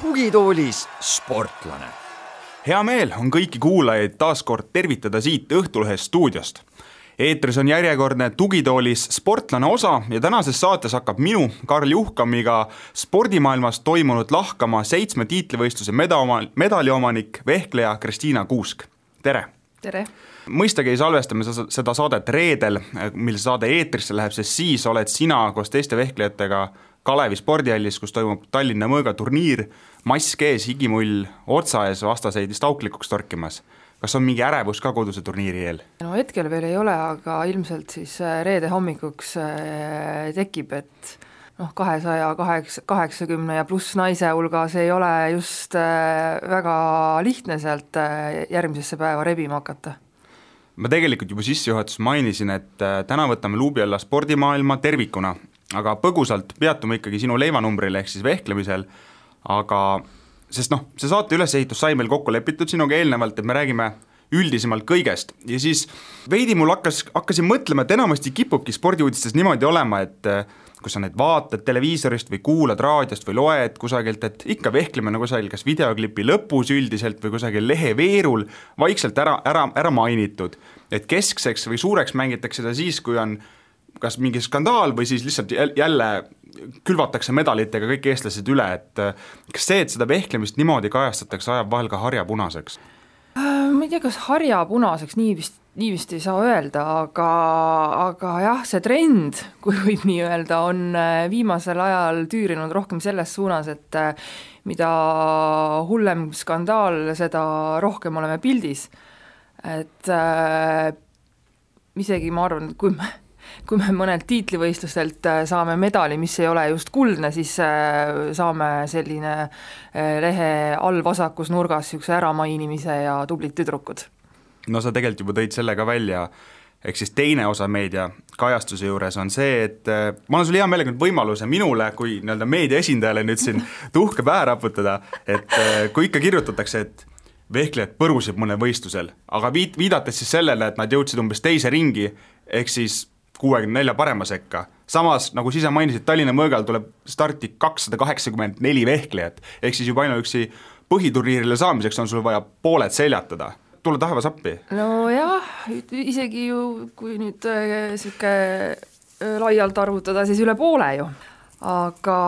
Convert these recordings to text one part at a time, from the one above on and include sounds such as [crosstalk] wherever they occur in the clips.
tugitoolis sportlane. hea meel on kõiki kuulajaid taas kord tervitada siit Õhtulehe stuudiost. Eetris on järjekordne Tugitoolis sportlane osa ja tänases saates hakkab minu, Karl Juhkamiga spordimaailmas toimunud lahkama seitsme tiitlivõistluse meda-, medaliomanik, vehkleja Kristiina Kuusk, tere! tere! mõistagi salvestame seda saadet reedel, mil saade eetrisse läheb, sest siis oled sina koos teiste vehklejatega Kalevi spordihallis, kus toimub Tallinna mõõgaturniir, mask ees, higimull otsa ees, vastaseid vist auklikuks torkimas. Kas on mingi ärevus ka koduse turniiri eel? no hetkel veel ei ole, aga ilmselt siis äh, reede hommikuks äh, tekib, et noh, kahesaja kaheksa, kaheksakümne ja pluss naise hulgas ei ole just äh, väga lihtne sealt järgmisesse päeva rebima hakata ma tegelikult juba sissejuhatuses mainisin, et täna võtame luubi alla spordimaailma tervikuna aga põgusalt peatume ikkagi sinu leivanumbril ehk siis vehklemisel, aga sest noh, see saate ülesehitus sai meil kokku lepitud sinuga eelnevalt, et me räägime üldisemalt kõigest ja siis veidi mul hakkas, hakkasin mõtlema, et enamasti kipubki spordiuudistes niimoodi olema, et eh, kui sa neid vaatad televiisorist või kuulad raadiost või loed kusagilt, et ikka vehklemine kusagil kas videoklipi lõpus üldiselt või kusagil lehe veerul vaikselt ära, ära, ära mainitud. et keskseks või suureks mängitakse seda siis, kui on kas mingi skandaal või siis lihtsalt jälle külvatakse medalitega kõik eestlased üle, et äh, kas see, et seda vehklemist niimoodi kajastatakse, ajab vahel ka harja punaseks? Äh, ma ei tea, kas harja punaseks nii vist, nii vist ei saa öelda, aga, aga jah, see trend, kui võib nii öelda, on äh, viimasel ajal tüürinud rohkem selles suunas, et mida hullem skandaal, seda rohkem oleme pildis. et äh, isegi ma arvan, et kui me kui me mõnelt tiitlivõistlustelt äh, saame medali, mis ei ole just kuldne, siis äh, saame selline äh, lehe all vasakus nurgas niisuguse äramainimise ja tublid tüdrukud. no sa tegelikult juba tõid selle ka välja, ehk siis teine osa meedia kajastuse juures on see, et ma annan sulle hea meelega nüüd võimaluse minule kui nii-öelda meedia esindajale nüüd siin [laughs] tuhka pähe raputada, et kui ikka kirjutatakse, et vehklejad põrusid mõnel võistlusel, aga viit-, viidates siis sellele, et nad jõudsid umbes teise ringi, ehk siis kuuekümne nelja parema sekka. samas, nagu sa ise mainisid, Tallinna mõõgal tuleb starti kakssada kaheksakümmend neli vehklejat, ehk siis juba ainuüksi põhiturniirile saamiseks on sul vaja pooled seljatada tule taevas appi. nojah, isegi ju kui nüüd niisugune äh, äh, laialt arvutada, siis üle poole ju. aga,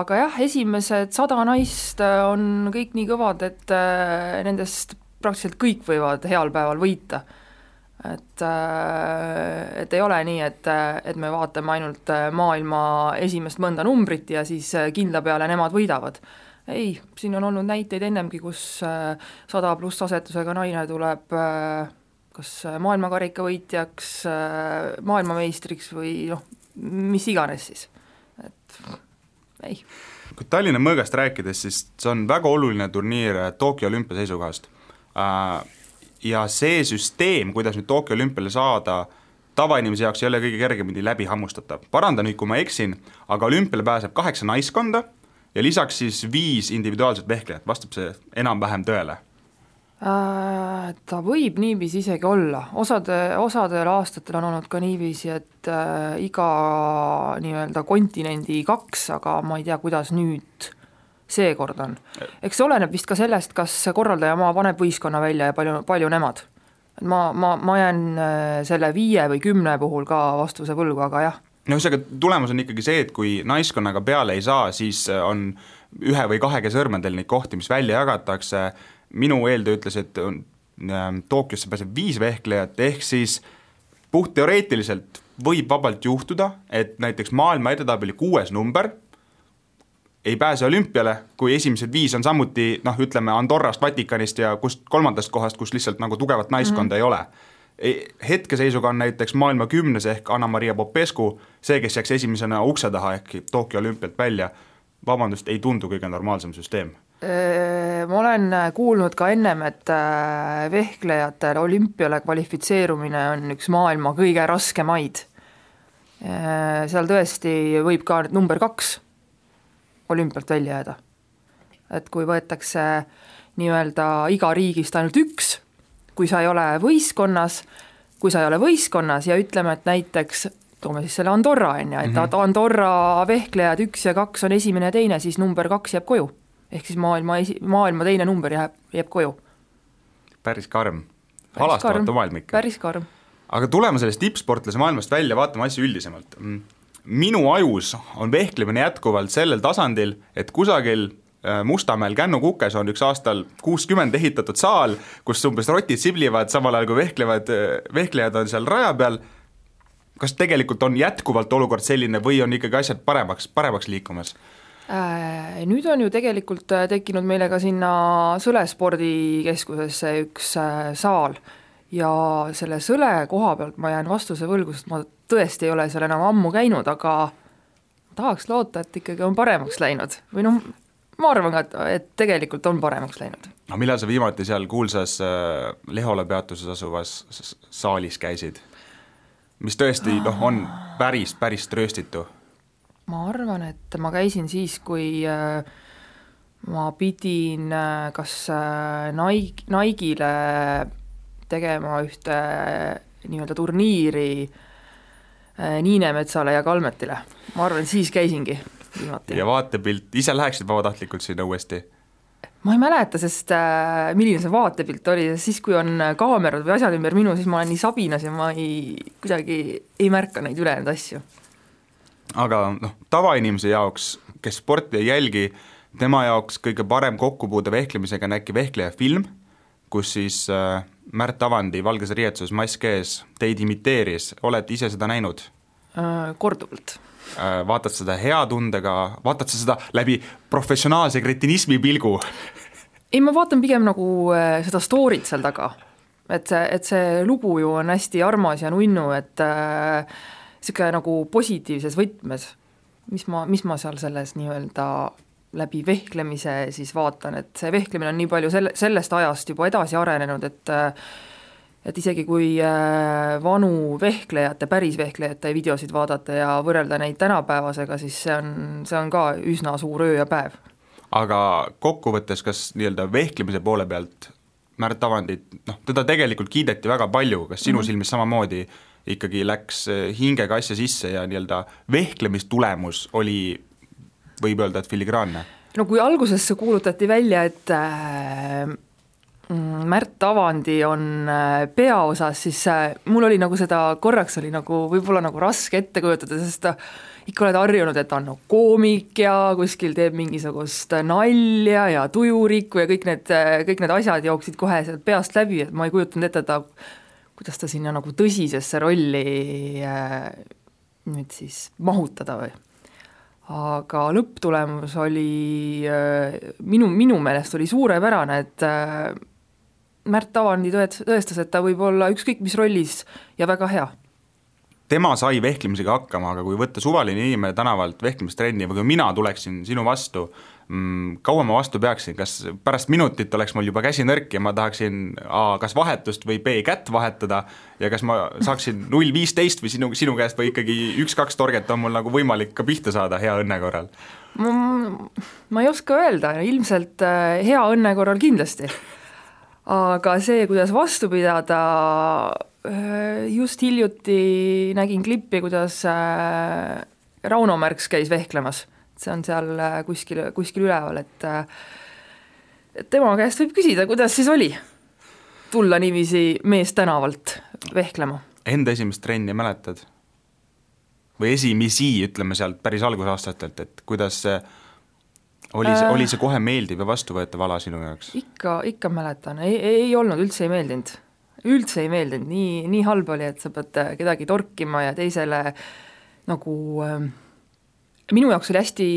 aga jah, esimesed sada naist äh, on kõik nii kõvad, et nendest praktiliselt kõik võivad heal päeval võita et, äh, et ei ole nii, et, et me vaatame ainult äh, maailma esimest mõnda numbrit ja siis äh, kindla peale nemad võidavad. ei, siin on olnud näiteid ennemgi, kus sada pluss asetusega naine tuleb kas maailmakarika võitjaks, maailmameistriks või noh, mis iganes siis, et ei. kui Tallinna mõõgast rääkides, siis see on väga oluline turniir Tokyo olümpia seisukohast äh, ja see süsteem, kuidas nüüd Tokyo olümpiale saada, tavainimese jaoks ei ole kõige kergemini läbi hammustatav. paranda nüüd, kui ma eksin, aga olümpiale pääseb kaheksa naiskonda ja lisaks siis viis individuaalset vehklejat, vastab see enam-vähem tõele? Äh, ta võib niiviisi isegi olla, osade, osadel aastatel on olnud ka niiviisi, et äh, iga nii-öelda kontinendi kaks, aga ma ei tea, kuidas nüüd seekord on. eks see oleneb vist ka sellest, kas korraldajamaa paneb võistkonna välja ja palju, palju nemad. ma, ma, ma jään äh, selle viie või kümne puhul ka vastuse võlgu, aga jah. no ühesõnaga, tulemus on ikkagi see, et kui naiskonnaga peale ei saa, siis äh, on ühe või kahega sõrmedel neid kohti, mis välja jagatakse, minu eeltöö ütles, et on äh, Tokyosse pääseb viis vehklejat, ehk siis puhtteoreetiliselt võib vabalt juhtuda, et näiteks maailma edetabeli kuues number ei pääse olümpiale, kui esimesed viis on samuti noh, ütleme Andorrast, Vatikanist ja kust kolmandast kohast, kus lihtsalt nagu tugevat naiskonda mm -hmm. ei ole. hetkeseisuga on näiteks maailma kümnes ehk Anna-Maria Popescu see, kes jääks esimesena ukse taha ehk Tokyo olümpialt välja, vabandust, ei tundu kõige normaalsem süsteem ma olen kuulnud ka ennem, et äh, vehklejatel olümpiale kvalifitseerumine on üks maailma kõige raskemaid. seal tõesti võib ka number kaks olümpialt välja jääda. et kui võetakse nii-öelda iga riigist ainult üks, kui sa ei ole võistkonnas, kui sa ei ole võistkonnas ja ütleme, et näiteks toome siis selle Andorra, on ju, et mm -hmm. Andorra vehklejad üks ja kaks on esimene ja teine, siis number kaks jääb koju. ehk siis maailma esi, maailma teine number jääb, jääb koju. päris karm. halastavatu maailm ikka. päris karm. aga tuleme sellest tippsportlase maailmast välja, vaatame asju üldisemalt. Mm. Minu ajus on vehklemine jätkuvalt sellel tasandil, et kusagil äh, Mustamäel Kännu-Kukes on üks aastal kuuskümmend ehitatud saal, kus umbes rotid siblivad, samal ajal kui vehklevad, äh, vehklejad on seal raja peal kas tegelikult on jätkuvalt olukord selline või on ikkagi asjad paremaks, paremaks liikumas? Äh, nüüd on ju tegelikult tekkinud meile ka sinna Sõle spordikeskusesse üks saal ja selle Sõle koha pealt ma jään vastuse võlgu, sest ma tõesti ei ole seal enam ammu käinud, aga tahaks loota, et ikkagi on paremaks läinud või noh, ma arvan ka, et, et tegelikult on paremaks läinud. no millal sa viimati seal kuulsas Lehole peatuses asuvas saalis käisid? mis tõesti noh, on päris, päris trööstitu? ma arvan, et ma käisin siis, kui äh, ma pidin äh, kas äh, Nike, Nike'ile tegema ühte nii-öelda turniiri Niinemetsale ja Kalmetile. ma arvan, siis käisingi viimati. ja vaatepilt, ise läheksid vabatahtlikult sinna uuesti? ma ei mäleta, sest äh, milline see vaatepilt oli, siis kui on äh, kaamerad või asjad ümber minu, siis ma olen nii sabinas ja ma ei, kuidagi ei märka neid ülejäänud asju. aga noh, tavainimese jaoks, kes sporti ei jälgi, tema jaoks kõige parem kokkupuude vehklemisega on äkki vehkleja film, kus siis äh, Märt Avandi valges riietuses, mask ees, teid imiteeris, oled ise seda näinud äh,? Korduvalt äh,. Vaatad seda hea tundega, vaatad sa seda läbi professionaalse kretinismi pilgu ei, ma vaatan pigem nagu äh, seda story't seal taga. et see, et see lugu ju on hästi armas ja nunnu, et niisugune äh, nagu positiivses võtmes, mis ma, mis ma seal selles nii-öelda läbi vehklemise siis vaatan, et see vehklemine on nii palju selle, sellest ajast juba edasi arenenud, et et isegi kui äh, vanu vehklejate, päris vehklejate videosid vaadata ja võrrelda neid tänapäevasega, siis see on, see on ka üsna suur öö ja päev aga kokkuvõttes, kas nii-öelda vehklemise poole pealt Märt Avandit, noh, teda tegelikult kiideti väga palju, kas sinu mm -hmm. silmis samamoodi ikkagi läks hingega asja sisse ja nii-öelda vehklemistulemus oli, võib öelda, et filigraanne? no kui alguses kuulutati välja, et äh, mm, Märt Avandi on äh, peaosas, siis äh, mul oli nagu seda, korraks oli nagu võib-olla nagu raske ette kujutada, sest ikka oled harjunud, et ta on no, koomik ja kuskil teeb mingisugust nalja ja tujurikku ja kõik need, kõik need asjad jooksid kohe sealt peast läbi, et ma ei kujutanud ette ta, kuidas ta sinna nagu tõsisesse rolli nüüd siis mahutada või. Aga lõpptulemus oli äh, minu, minu meelest oli suurepärane, et äh, Märt Avandi tõestas, et ta võib olla ükskõik mis rollis ja väga hea. Tema sai vehklemisega hakkama, aga kui võtta suvaline inimene tänavalt vehklemistrenni või kui mina tuleksin sinu vastu, mm, kaua ma vastu peaksin, kas pärast minutit oleks mul juba käsi nõrk ja ma tahaksin A kas vahetust või B kätt vahetada ja kas ma saaksin null viisteist või sinu, sinu käest või ikkagi üks-kaks torget on mul nagu võimalik ka pihta saada hea õnne korral? ma, ma ei oska öelda, ilmselt äh, hea õnne korral kindlasti. aga see, kuidas vastu pidada, Äh, just hiljuti nägin klippi, kuidas äh, Rauno Märks käis vehklemas, see on seal äh, kuskil, kuskil üleval, et et tema käest võib küsida, kuidas siis oli tulla niiviisi mees tänavalt vehklema. Enda esimest trenni mäletad? või esimesi, ütleme sealt päris algusaastatelt, et kuidas see oli see äh,, oli see kohe meeldiv ja vastuvõetav ala sinu jaoks? ikka, ikka mäletan, ei, ei olnud, üldse ei meeldinud üldse ei meeldinud, nii, nii halb oli, et sa pead äh, kedagi torkima ja teisele nagu äh, minu jaoks oli hästi,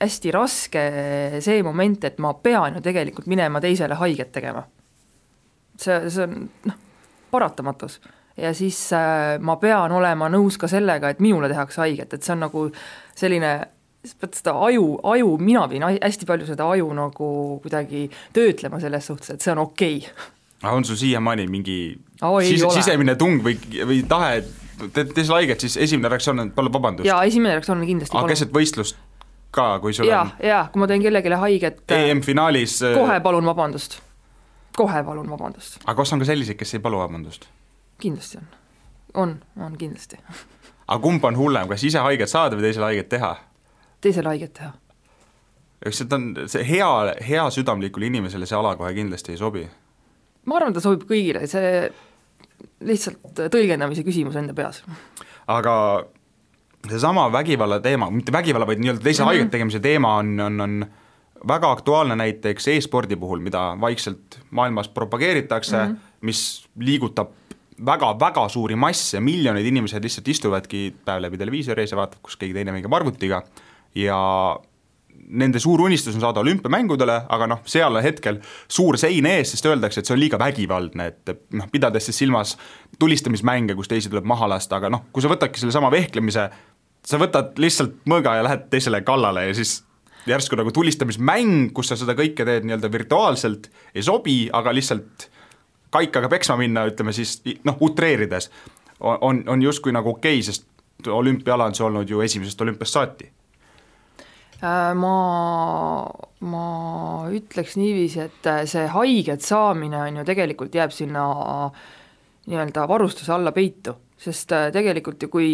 hästi raske see moment, et ma pean ju tegelikult minema teisele haiget tegema. see, see on noh, paratamatus. ja siis äh, ma pean olema nõus ka sellega, et minule tehakse haiget, et see on nagu selline pead seda aju, aju, mina pidin hästi palju seda aju nagu kuidagi töötlema selles suhtes, et see on okei okay aga on sul siiamaani mingi oh, sis, sisemine tung või, või tahe, teed teed sulle haiget, siis esimene reaktsioon on palun vabandust? jaa, esimene reaktsioon on kindlasti aga keset võistlust ka, kui sul ja on, ja kui ma teen kellelegi haiget, EM-finaalis kohe palun vabandust. kohe palun vabandust, aga kas on ka selliseid, kes ei palu vabandust? kindlasti on, on, on kindlasti. aga kumb on hullem, kas ise haiget saada või teisele haiget teha? teisele haiget teha. eks see on, see hea, hea südamlikule inimesele see ala kohe kindlasti ei sobi. ma arvan, ta sobib kõigile, see lihtsalt tõlgendamise küsimus enda peas. aga seesama vägivalla teema, mitte vägivalla, vaid nii-öelda teise mm -hmm. haiget tegemise teema on, on, on väga aktuaalne näiteks e-spordi puhul, mida vaikselt maailmas propageeritakse mm, -hmm. mis liigutab väga-väga suuri masse, miljonid inimesed lihtsalt istuvadki päev läbi televiisori ees ja vaatavad, kus keegi teine mängib arvutiga ja nende suur unistus on saada olümpiamängudele, aga noh, seal hetkel suur sein ees, sest öeldakse, et see on liiga vägivaldne, et noh, pidades siis silmas tulistamismänge, kus teisi tuleb maha lasta, aga noh, kui sa võtadki sellesama vehklemise, sa võtad lihtsalt mõõga ja lähed teisele kallale ja siis järsku nagu tulistamismäng, kus sa seda kõike teed nii-öelda virtuaalselt, ei sobi, aga lihtsalt kaikaga peksma minna, ütleme siis noh, utreerides, on, on justkui nagu okei okay,, sest olümpiaala on see olnud ju esimesest olümpiast saati ma, ma ütleks niiviisi, et äh, see haiget saamine on ju tegelikult jääb sinna nii-öelda varustuse alla peitu, sest äh, tegelikult ju kui,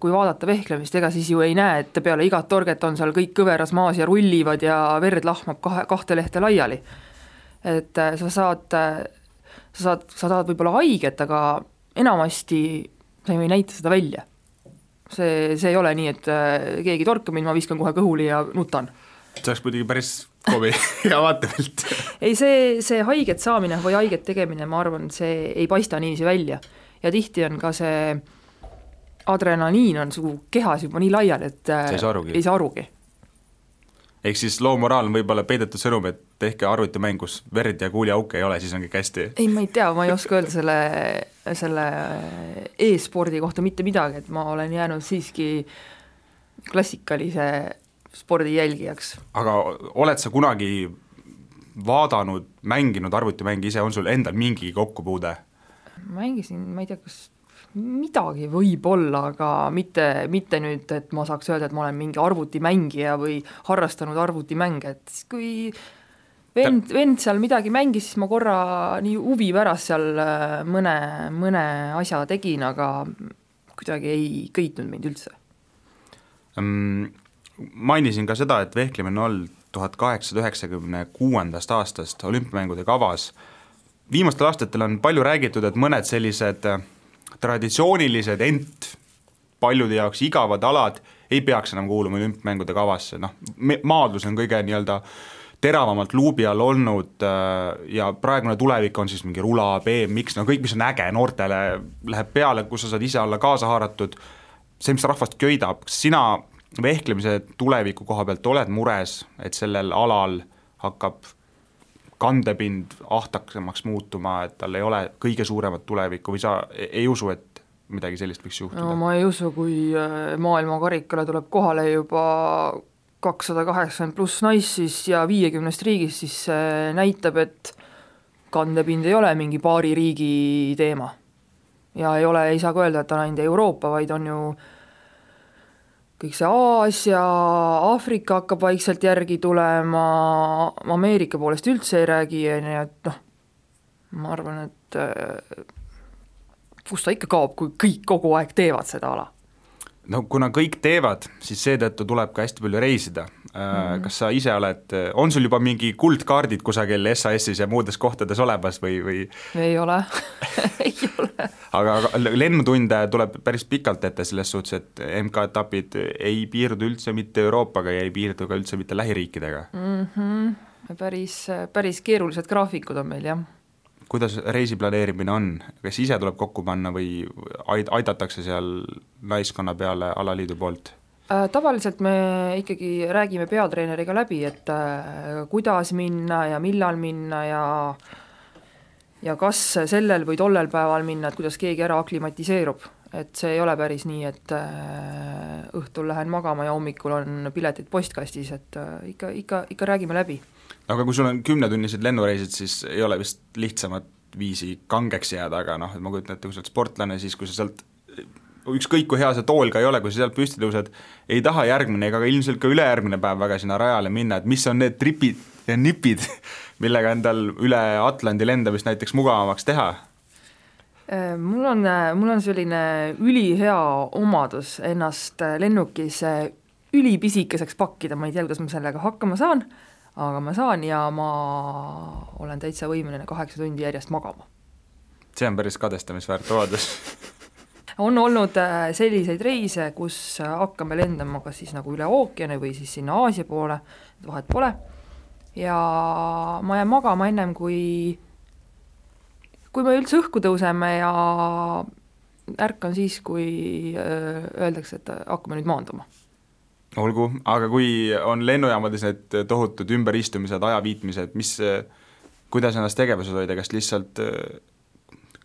kui vaadata vehklemist, ega siis ju ei näe, et peale igat torget on seal kõik kõveras maas ja rullivad ja verd lahmab kahe, kahte lehte laiali. et sa saad, sa saad, sa saad võib-olla haiget, aga enamasti sa ju ei näita seda välja see, see ei ole nii, et keegi torkab mind, ma viskan kohe kõhuli ja nutan. see oleks muidugi päris kobi [laughs] hea vaatepilt. ei, see, see haiget saamine või haiget tegemine, ma arvan, see ei paista niiviisi välja. ja tihti on ka see adrenaliin on su kehas juba nii laiali, et sa ei saa arugi. ei saa arugi. ehk siis loo moraal on võib-olla peidetud sõnum, et tehke arvutimäng, kus verd ja kuuliauke ei ole, siis on kõik hästi. ei, ma ei tea, ma ei oska öelda selle, selle e-spordi kohta mitte midagi, et ma olen jäänud siiski klassikalise spordi jälgijaks. aga oled sa kunagi vaadanud, mänginud arvutimänge ise, on sul endal mingi kokkupuude? mängisin, ma ei tea, kas midagi võib-olla, aga mitte, mitte nüüd, et ma saaks öelda, et ma olen mingi arvutimängija või harrastanud arvutimänge, et kui vend, vend seal midagi mängis, siis ma korra nii huvi pärast seal äh, mõne, mõne asja tegin, aga kuidagi ei köitnud mind üldse mm,. Mainisin ka seda, et vehklemine on olnud tuhat kaheksasada üheksakümne kuuendast aastast olümpiamängude kavas. viimastel aastatel on palju räägitud, et mõned sellised äh, traditsioonilised, ent paljude jaoks igavad alad ei peaks enam kuuluma olümpiamängude kavasse, noh, maadlus on kõige nii-öelda teravamalt luubi all olnud ja praegune tulevik on siis mingi rula, BMX, no kõik, mis on äge, noortele läheb peale, kus sa saad ise olla kaasa haaratud, see, mis rahvast köidab, kas sina vehklemise tuleviku koha pealt oled mures, et sellel alal hakkab kandepind ahtaksemaks muutuma, et tal ei ole kõige suuremat tulevikku või sa ei usu, et midagi sellist võiks juhtuda? no ma ei usu, kui maailmakarikale tuleb kohale juba kakssada kaheksakümmend pluss naist siis ja viiekümnest riigist, siis see näitab, et kandepind ei ole mingi paari riigi teema. ja ei ole, ei saa ka öelda, et on ainult Euroopa, vaid on ju kõik see Aasia, Aafrika hakkab vaikselt järgi tulema, Ameerika poolest üldse ei räägi, nii et noh, ma arvan, et kust ta ikka kaob, kui kõik kogu aeg teevad seda ala no kuna kõik teevad, siis seetõttu tuleb ka hästi palju reisida mm. kas sa ise oled, on sul juba mingi kuldkaardid kusagil SAS-is ja muudes kohtades olemas või, või? ei ole [laughs] ei ole. aga lennutunde tuleb päris pikalt ette selles suhtes, et MK-etapid ei piirdu üldse mitte Euroopaga ja ei piirdu ka üldse mitte lähiriikidega mm. -hmm. päris, päris keerulised graafikud on meil, jah kuidas reisi planeerimine on, kas ise tuleb kokku panna või aid-, aidatakse seal naiskonna peale alaliidu poolt? tavaliselt me ikkagi räägime peatreeneriga läbi, et kuidas minna ja millal minna ja ja kas sellel või tollel päeval minna, et kuidas keegi ära aklimatiseerub, et see ei ole päris nii, et õhtul lähen magama ja hommikul on piletid postkastis, et ikka, ikka, ikka räägime läbi aga kui sul on kümnetunnised lennureisid, siis ei ole vist lihtsamat viisi kangeks jääda, aga noh, et ma kujutan ette, kui sa oled sportlane, siis kui sa sealt ükskõik kui hea see tool ka ei ole, kui sa sealt püsti tõused, ei taha järgmine ega ka ilmselt ka ülejärgmine päev väga sinna rajale minna, et mis on need tripid ja nipid, [laughs] millega endal üle Atlandi lendamist näiteks mugavamaks teha? Äh, mul on, mul on selline ülihea omadus ennast lennukis ülipisikeseks pakkida, ma ei tea, kuidas ma sellega hakkama saan, aga ma saan ja ma olen täitsa võimeline kaheksa tundi järjest magama. see on päris kadestamisväärt omadus [laughs] on olnud äh, selliseid reise, kus hakkame lendama kas siis nagu üle ookeani või siis sinna Aasia poole, vahet pole, ja ma jään magama ennem, kui kui me üldse õhku tõuseme ja ärkan siis, kui äh, öeldakse, et hakkame nüüd maanduma. Olgu, aga kui on lennujaamades need tohutud ümberistumised, ajaviitmised, mis, kuidas ennast tegevuses hoida, kas lihtsalt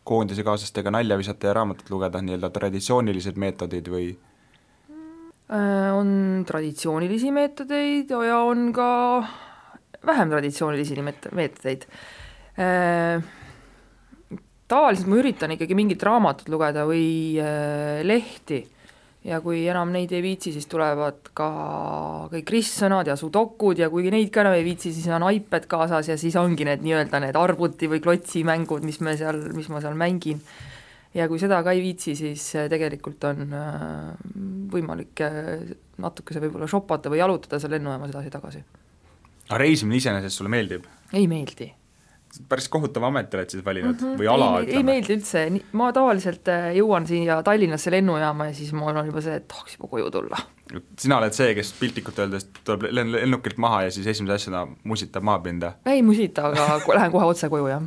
äh, koondise kaaslastega nalja visata ja raamatut lugeda, nii-öelda traditsioonilised meetodid või? Äh, on traditsioonilisi meetodeid ja on ka vähem traditsioonilisi meetodeid. Äh, tavaliselt ma üritan ikkagi mingit raamatut lugeda või lehti ja kui enam neid ei viitsi, siis tulevad ka kõik ristsõnad ja sudokud ja kui neid ka enam ei viitsi, siis on iPad kaasas ja siis ongi need nii-öelda need arvuti või klotsimängud, mis me seal, mis ma seal mängin. ja kui seda ka ei viitsi, siis äh, tegelikult on äh, võimalik äh, natukese võib-olla shopata või jalutada seal lennujaamas edasi-tagasi. aga reisimine iseenesest sulle meeldib? ei meeldi päris kohutava ameti oled siis valinud mm -hmm. või ala, ütleme? ei meeldi üldse, ma tavaliselt äh, jõuan siia Tallinnasse lennujaama ja siis mul on juba see, et tahaks juba koju tulla. sina oled see, kes piltlikult öeldes tuleb lennukilt maha ja siis esimese asjana musitab maapinda? ei musita, aga [laughs] lähen kohe otse koju, jah.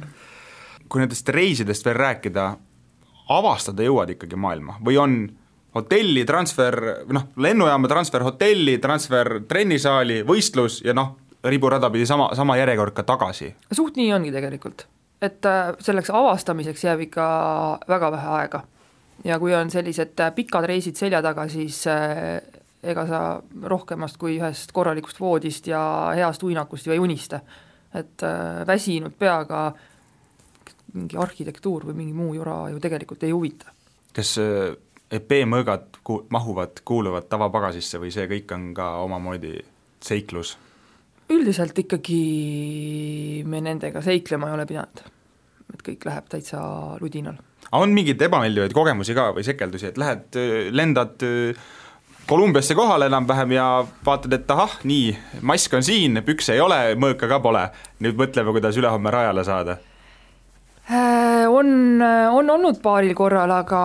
kui nendest reisidest veel rääkida, avastada jõuad ikkagi maailma või on hotelli transfer, noh, lennujaama transfer hotelli, transfer trennisaali, võistlus ja noh, riburada pidi sama, sama järjekord ka tagasi. suht nii ongi tegelikult, et äh, selleks avastamiseks jääb ikka väga vähe aega. ja kui on sellised äh, pikad reisid selja taga, siis äh, ega sa rohkemast kui ühest korralikust voodist ja heast uinakust ju ei unista. et väsinud peaga mingi arhitektuur või mingi muu jura ju tegelikult ei huvita. kas EP mõõgad ku-, mahuvad, kuuluvad tavapagasisse või see kõik on ka omamoodi seiklus? Üldiselt ikkagi me nendega seiklema ei ole pidanud. et kõik läheb täitsa ludinal. on mingeid ebameeldivaid kogemusi ka või sekeldusi, et lähed, lendad Kolumbiasse kohale enam-vähem ja vaatad, et ahah, nii, mask on siin, pükse ei ole, mõõka ka pole, nüüd mõtleme, kuidas ülehomme rajale saada äh, on, on olnud paaril korral, aga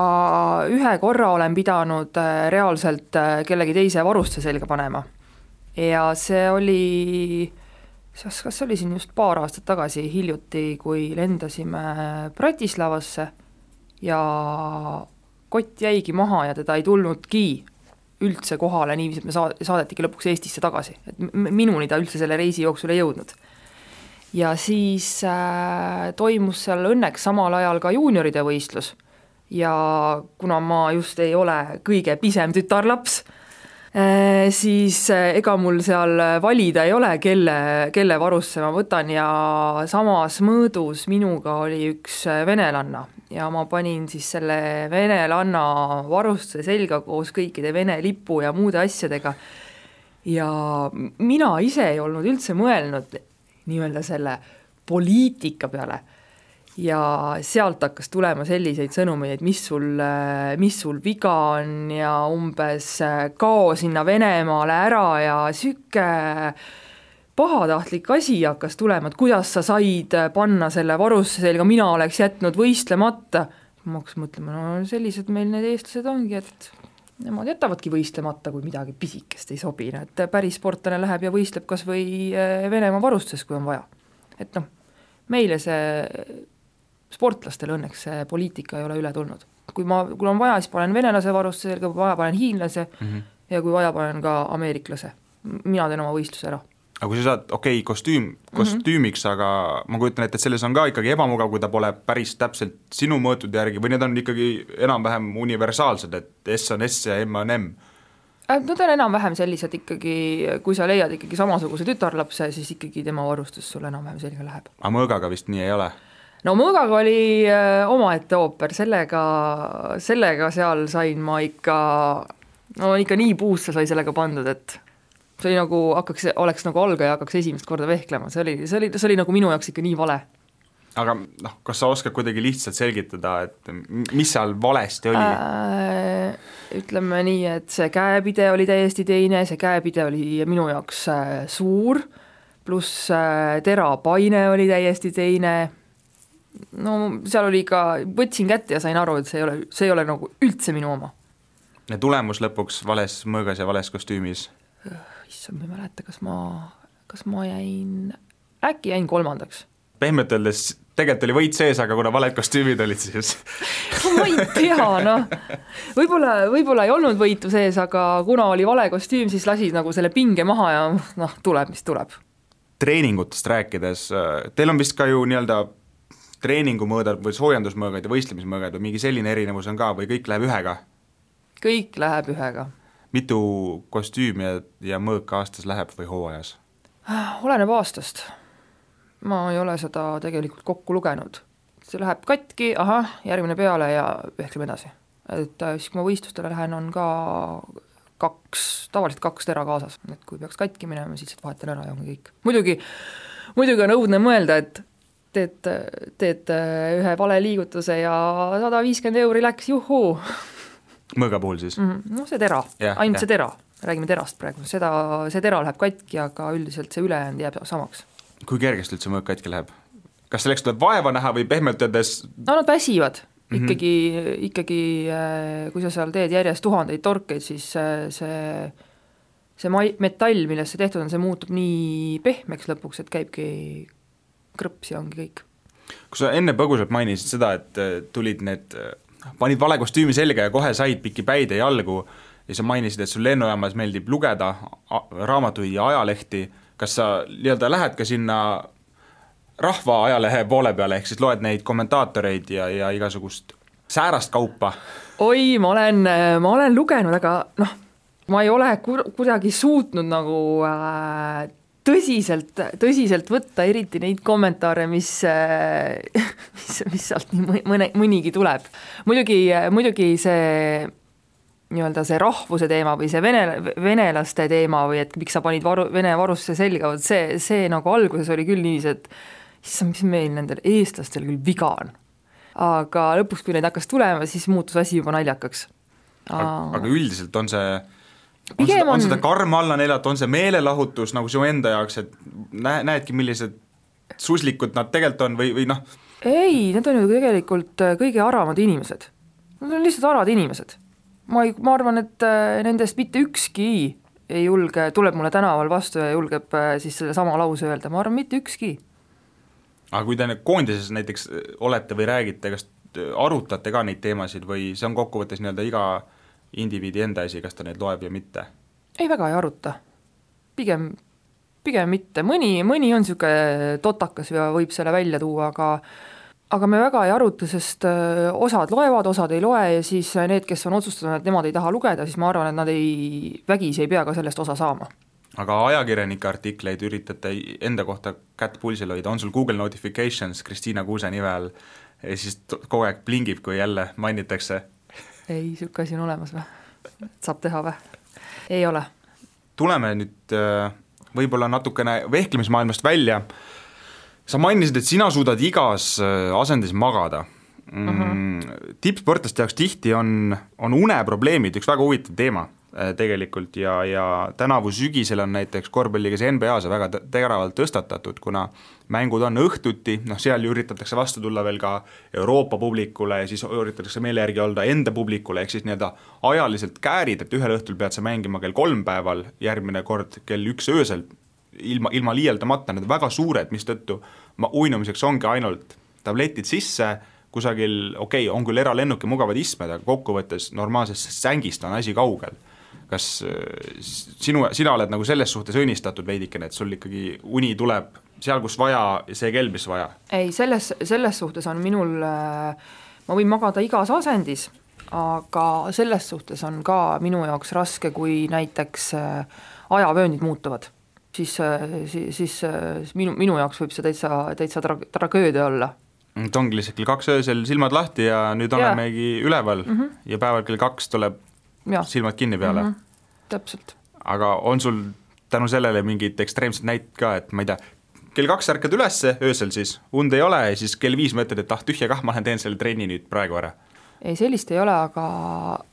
ühe korra olen pidanud äh, reaalselt äh, kellegi teise varuste selga panema ja see oli, kas, see oli siin just paar aastat tagasi, hiljuti, kui lendasime Bratislavasse ja kott jäigi maha ja teda ei tulnudki üldse kohale niiviisi, et me saa-, saadetigi lõpuks Eestisse tagasi, et minuni ta üldse selle reisi jooksul ei jõudnud. ja siis äh, toimus seal õnneks samal ajal ka juunioride võistlus ja kuna ma just ei ole kõige pisem tütarlaps, siis äh, ega mul seal valida ei ole, kelle, kelle varusse ma võtan ja samas mõõdus minuga oli üks äh, venelanna ja ma panin siis selle venelanna varustuse selga koos kõikide Vene lipu ja muude asjadega. ja mina ise ei olnud üldse mõelnud nii-öelda selle poliitika peale ja sealt hakkas tulema selliseid sõnumeid, et mis sul, mis sul viga on ja umbes kao sinna Venemaale ära ja sihuke pahatahtlik asi hakkas tulema, et kuidas sa said panna selle varustuse selga, mina oleks jätnud võistlemata. ma hakkasin mõtlema, no sellised meil need eestlased ongi, et nemad jätavadki võistlemata, kui midagi pisikest ei sobi, et päris sportlane läheb ja võistleb kas või Venemaa varustuses, kui on vaja. et noh, meile see sportlastel õnneks see poliitika ei ole üle tulnud. kui ma, kui on vaja, siis panen venelase varusse selga, kui vaja, panen hiinlase mm -hmm. ja kui vaja, panen ka ameeriklase. mina teen oma võistluse ära. aga kui sa saad, okei okay,, kostüüm, kostüümiks mm, -hmm. aga ma kujutan ette, et selles on ka ikkagi ebamugav, kui ta pole päris täpselt sinu mõõtude järgi või need on ikkagi enam-vähem universaalsed, et S on S ja M on M? Äh, Nad on enam-vähem sellised ikkagi, kui sa leiad ikkagi samasuguse tütarlapse, siis ikkagi tema varustus sul enam-vähem selga läheb. aga mõõgaga vist nii ei ole? No mõõgaga oli äh, omaette ooper, sellega, sellega seal sain ma ikka, no ikka nii puusse sai sellega pandud, et see oli nagu hakkaks, oleks nagu algaja hakkaks esimest korda vehklema, see oli, see oli, see oli nagu minu jaoks ikka nii vale. Aga noh, kas sa oskad kuidagi lihtsalt selgitada, et mis seal valesti oli? Äh,? ütleme nii, et see käepide oli täiesti teine, see käepide oli minu jaoks äh, suur, pluss äh, terapaine oli täiesti teine, no seal oli ka, võtsin kätte ja sain aru, et see ei ole, see ei ole nagu üldse minu oma. ja tulemus lõpuks vales mõõgas ja vales kostüümis? issand, ma ei mäleta, kas ma, kas ma jäin, äkki jäin kolmandaks pehmelt öeldes tegelikult oli võit sees, aga kuna valed kostüümid olid, siis [laughs] ma ei tea, noh, võib-olla, võib-olla ei olnud võitu sees, aga kuna oli vale kostüüm, siis lasid nagu selle pinge maha ja noh, tuleb, mis tuleb. treeningutest rääkides, teil on vist ka ju nii-öelda treeningumõõdad või soojendusmõõgad ja võistlemismõõgad või mingi selline erinevus on ka või kõik läheb ühega? kõik läheb ühega. mitu kostüümi ja, ja mõõka aastas läheb või hooajas? oleneb aastast ma ei ole seda tegelikult kokku lugenud. see läheb katki, ahah, järgmine peale ja vehkleme edasi. et äh, siis, kui ma võistlustele lähen, on ka kaks, tavaliselt kaks tera kaasas, et kui peaks katki minema, siis lihtsalt vahetan ära ja ongi kõik. muidugi, muidugi on õudne mõelda, et teed, teed äh, ühe vale liigutuse ja sada viiskümmend euri läks, juhuu. mõõga puhul siis mm? -hmm. noh, see tera, ainult ja. see tera, räägime terast praegu, seda, see tera läheb katki, aga üldiselt see ülejäänud jääb samaks kui kergesti üldse mõõk katki läheb? kas selleks tuleb vaeva näha või pehmelt öeldes no nad väsivad mm -hmm. ikkagi, ikkagi äh, kui sa seal teed järjest tuhandeid torkeid, siis äh, see see mai-, metall, millest see tehtud on, see muutub nii pehmeks lõpuks, et käibki krõps ja ongi kõik. kui sa enne põgusalt mainisid seda, et äh, tulid need, panid vale kostüümi selga ja kohe said pikki päid ja jalgu ja sa mainisid, et sul lennujaamas meeldib lugeda raamatuid ja ajalehti kas sa nii-öelda lähed ka sinna rahva ajalehe poole peale, ehk siis loed neid kommentaatoreid ja, ja igasugust säärast kaupa? oi, ma olen, ma olen lugenud, aga noh, ma ei ole kur-, kuidagi suutnud nagu äh, tõsiselt, tõsiselt võtta, eriti neid kommentaare, mis äh,, [laughs] mis, mis sealt nii mõne, mõnigi tuleb. muidugi, muidugi see nii-öelda see rahvuse teema või see vene, venelaste teema või et miks sa panid varu, vene varustuse selga, vot see, see nagu alguses oli küll niiviisi, et issand, mis meil nendel eestlastel küll viga on. aga lõpuks, kui neid hakkas tulema, siis muutus asi juba naljakaks. aga üldiselt on see on seda, on seda karm alla neelata, on see meelelahutus nagu su enda jaoks, et näe, näedki, millised suslikud nad tegelikult on või, või noh? ei, need on ju tegelikult kõige aravamad inimesed. Nad on lihtsalt arvad inimesed ma ei, ma arvan, et äh, nendest mitte ükski ei julge, tuleb mulle tänaval vastu ja julgeb äh, siis sellesama lause öelda, ma arvan, mitte ükski. aga kui te nüüd koondises näiteks äh, olete või räägite, kas arutate ka neid teemasid või see on kokkuvõttes nii-öelda iga indiviidi enda asi, kas ta neid loeb ja mitte? ei, väga ei aruta. pigem, pigem mitte, mõni, mõni on niisugune totakas ja võib selle välja tuua, aga aga me väga ei aruta, sest äh, osad loevad, osad ei loe ja siis need, kes on otsustanud, et nemad ei taha lugeda, siis ma arvan, et nad ei, vägisi ei pea ka sellest osa saama. aga ajakirjanike artikleid üritate enda kohta kätt pulsil hoida, on sul Google Notifications Kristiina Kuuse nime all ja siis kogu aeg plingib, kui jälle mainitakse? Ei, niisugune asi on olemas või? saab teha või? ei ole. tuleme nüüd äh, võib-olla natukene vehklemismaailmast välja sa mainisid, et sina suudad igas äh, asendis magada mm. -hmm. tippsportlaste jaoks tihti on, on uneprobleemid üks väga huvitav teema tegelikult ja, ja tänavu sügisel on näiteks korvpalliga see NBA-s väga teravalt tõstatatud, kuna mängud on õhtuti, noh seal ju üritatakse vastu tulla veel ka Euroopa publikule ja siis üritatakse meele järgi olla enda publikule, ehk siis nii-öelda ajaliselt käärid, et ühel õhtul pead sa mängima kell kolm päeval, järgmine kord kell üks öösel ilma, ilma liialdamata, need on väga suured, mistõttu ma uinumiseks ongi ainult tabletid sisse, kusagil okei okay,, on küll eralennuk ja mugavad istmed, aga kokkuvõttes normaalsest sängist on asi kaugel. Kas äh, sinu, sina oled nagu selles suhtes õnnistatud veidikene, et sul ikkagi uni tuleb seal, kus vaja, see kell, mis vaja? ei, selles, selles suhtes on minul, äh, ma võin magada igas asendis, aga selles suhtes on ka minu jaoks raske, kui näiteks äh, ajavööndid muutuvad siis, siis, siis minu, minu jaoks võib see täitsa, täitsa tra-, tragöödia olla. et ongi lihtsalt kell kaks öösel silmad lahti ja nüüd olemegi üleval mm -hmm. ja päeval kell kaks tuleb silmad kinni peale mm. -hmm. täpselt. aga on sul tänu sellele mingid ekstreemsed näited ka, et ma ei tea, kell kaks ärkad ülesse öösel siis, und ei ole ja siis kell viis mõtled, et ah tühja kah, ma lähen teen selle trenni nüüd praegu ära. ei, sellist ei ole, aga,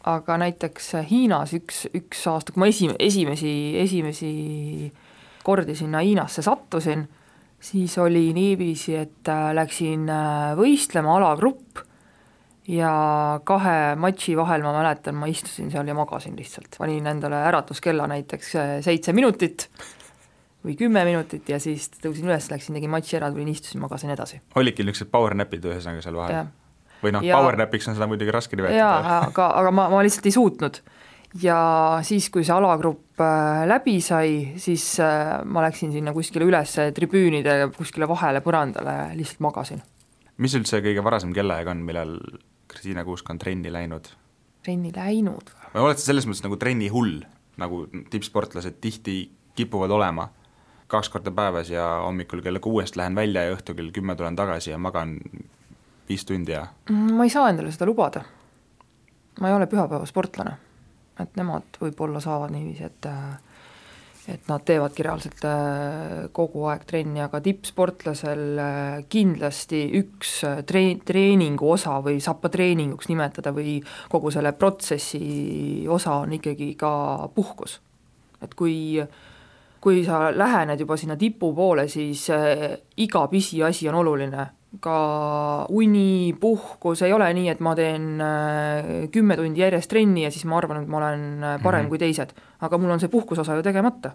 aga näiteks Hiinas üks, üks aasta, kui ma esi, esimesi, esimesi kordi sinna Hiinasse sattusin, siis oli niiviisi, et äh, läksin äh, võistlema, alagrupp, ja kahe matši vahel ma mäletan, ma istusin seal ja magasin lihtsalt, panin endale äratuskella näiteks äh, seitse minutit või kümme minutit ja siis tõusin üles, läksin, tegin matši ära, tulin, istusin, magasin edasi. olidki niisugused power nap'id ühesõnaga seal vahel? või noh, power nap'iks on seda muidugi raske nimetada. aga, aga ma, ma lihtsalt ei suutnud. ja siis, kui see alagrupp äh, läbi sai, siis äh, ma läksin sinna kuskile üles tribüünide kuskile vahele põrandale ja lihtsalt magasin. mis üldse kõige varasem kellaaeg on, millal Kristiina Kuusk on trenni läinud? trenni läinud. või oled sa selles mõttes nagu trennihull, nagu tippsportlased tihti kipuvad olema? kaks korda päevas ja hommikul kella kuuest lähen välja ja õhtul kell kümme tulen tagasi ja magan viis tundi ja Mm, ma ei saa endale seda lubada. ma ei ole pühapäevasportlane. et nemad võib-olla saavad niiviisi, et äh, et nad teevadki reaalselt äh, kogu aeg trenni, aga tippsportlasel äh, kindlasti üks äh, treen-, treeningu osa või saab ka treeninguks nimetada või kogu selle protsessi osa on ikkagi ka puhkus. et kui kui sa lähened juba sinna tipu poole, siis iga pisiasi on oluline, ka uni, puhkus, ei ole nii, et ma teen äh, kümme tundi järjest trenni ja siis ma arvan, et ma olen äh, parem mm -hmm. kui teised. aga mul on see puhkusosa ju tegemata.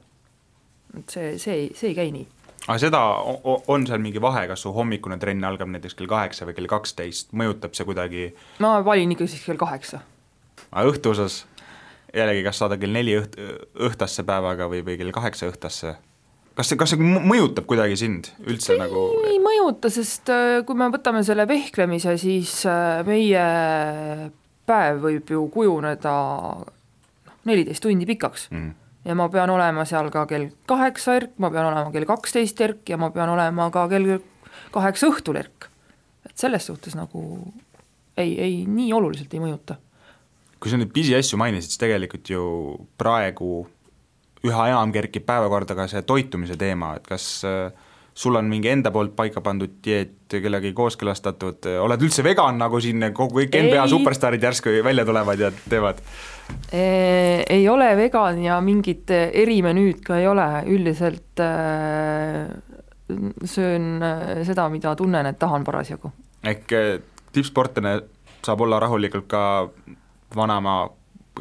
et see, see ei, see ei käi nii. aga seda, on seal mingi vahe, kas su hommikune trenn algab näiteks kell kaheksa või kell kaksteist, mõjutab see kuidagi, ma valin ikka siis kell kaheksa. aga õhtu osas jällegi, kas saada kell neli õht-, õhtasse päevaga või, või kell kaheksa õhtasse? Kas see, kas see mõjutab kuidagi sind üldse ei, nagu ei mõjuta, sest äh, kui me võtame selle vehklemise, siis äh, meie päev võib ju kujuneda noh, neliteist tundi pikaks mm. ja ma pean olema seal ka kell kaheksa erk, ma pean olema kell kaksteist erk ja ma pean olema ka kell kaheksa õhtul erk. et selles suhtes nagu ei, ei nii oluliselt ei mõjuta. kui sa nüüd pisiasju mainisid, siis tegelikult ju praegu üha enam kerkib päevakorda ka see toitumise teema, et kas äh, sul on mingi enda poolt paika pandud dieet, kellegagi kooskõlastatud, oled üldse vegan, nagu siin kogu kõik NBA superstaarid järsku välja tulevad ja teevad? ei ole vegan ja mingit erimenüüd ka ei ole, üldiselt äh, söön äh, seda, mida tunnen, et tahan parasjagu. ehk eh, tippsportlane saab olla rahulikult ka vanaema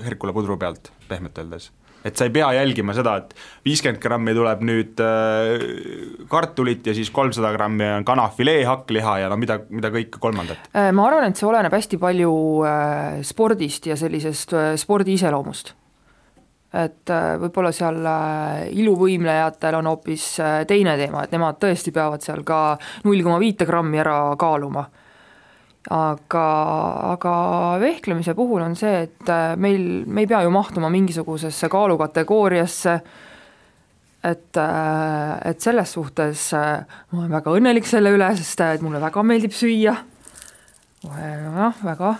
Herkula pudru pealt, pehmelt öeldes. Et sa ei pea jälgima seda, et viiskümmend grammi tuleb nüüd äh, kartulit ja siis kolmsada grammi on kanafilee, hakkliha ja no mida, mida kõike kolmandat. Äh, ma arvan, et see oleneb hästi palju äh, spordist ja sellisest äh, spordi iseloomust. et äh, võib-olla seal äh, iluvõimlejatel on hoopis teine teema, et nemad tõesti peavad seal ka null koma viite grammi ära kaaluma. Aga, aga vehklemise puhul on see, et äh, meil, me ei pea ju mahtuma mingisugusesse kaalukategooriasse, et, et selles suhtes äh, ma olen väga õnnelik selle üle, sest äh, et mulle väga meeldib süüa, jah, väga,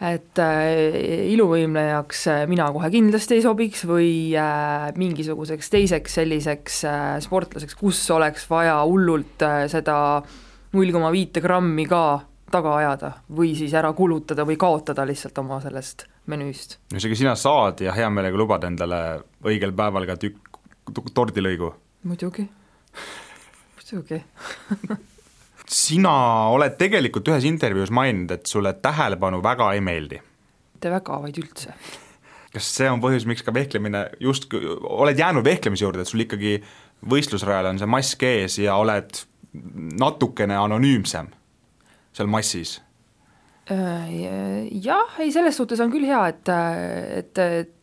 et äh, iluvõimlejaks äh, mina kohe kindlasti ei sobiks või äh, mingisuguseks teiseks selliseks äh, sportlaseks, kus oleks vaja hullult äh, seda null koma viite grammi ka taga ajada või siis ära kulutada või kaotada lihtsalt oma sellest menüüst. ühesõnaga, sina saad ja hea meelega lubad endale õigel päeval ka tükk tordilõigu. muidugi, muidugi [laughs] sina oled tegelikult ühes intervjuus maininud, et sulle tähelepanu väga ei meeldi. mitte väga, vaid üldse. kas see on põhjus, miks ka vehklemine justkui, oled jäänud vehklemise juurde, et sul ikkagi võistlusrajal on see mask ees ja oled natukene anonüümsem seal massis? Äh, jah, ei selles suhtes on küll hea, et, et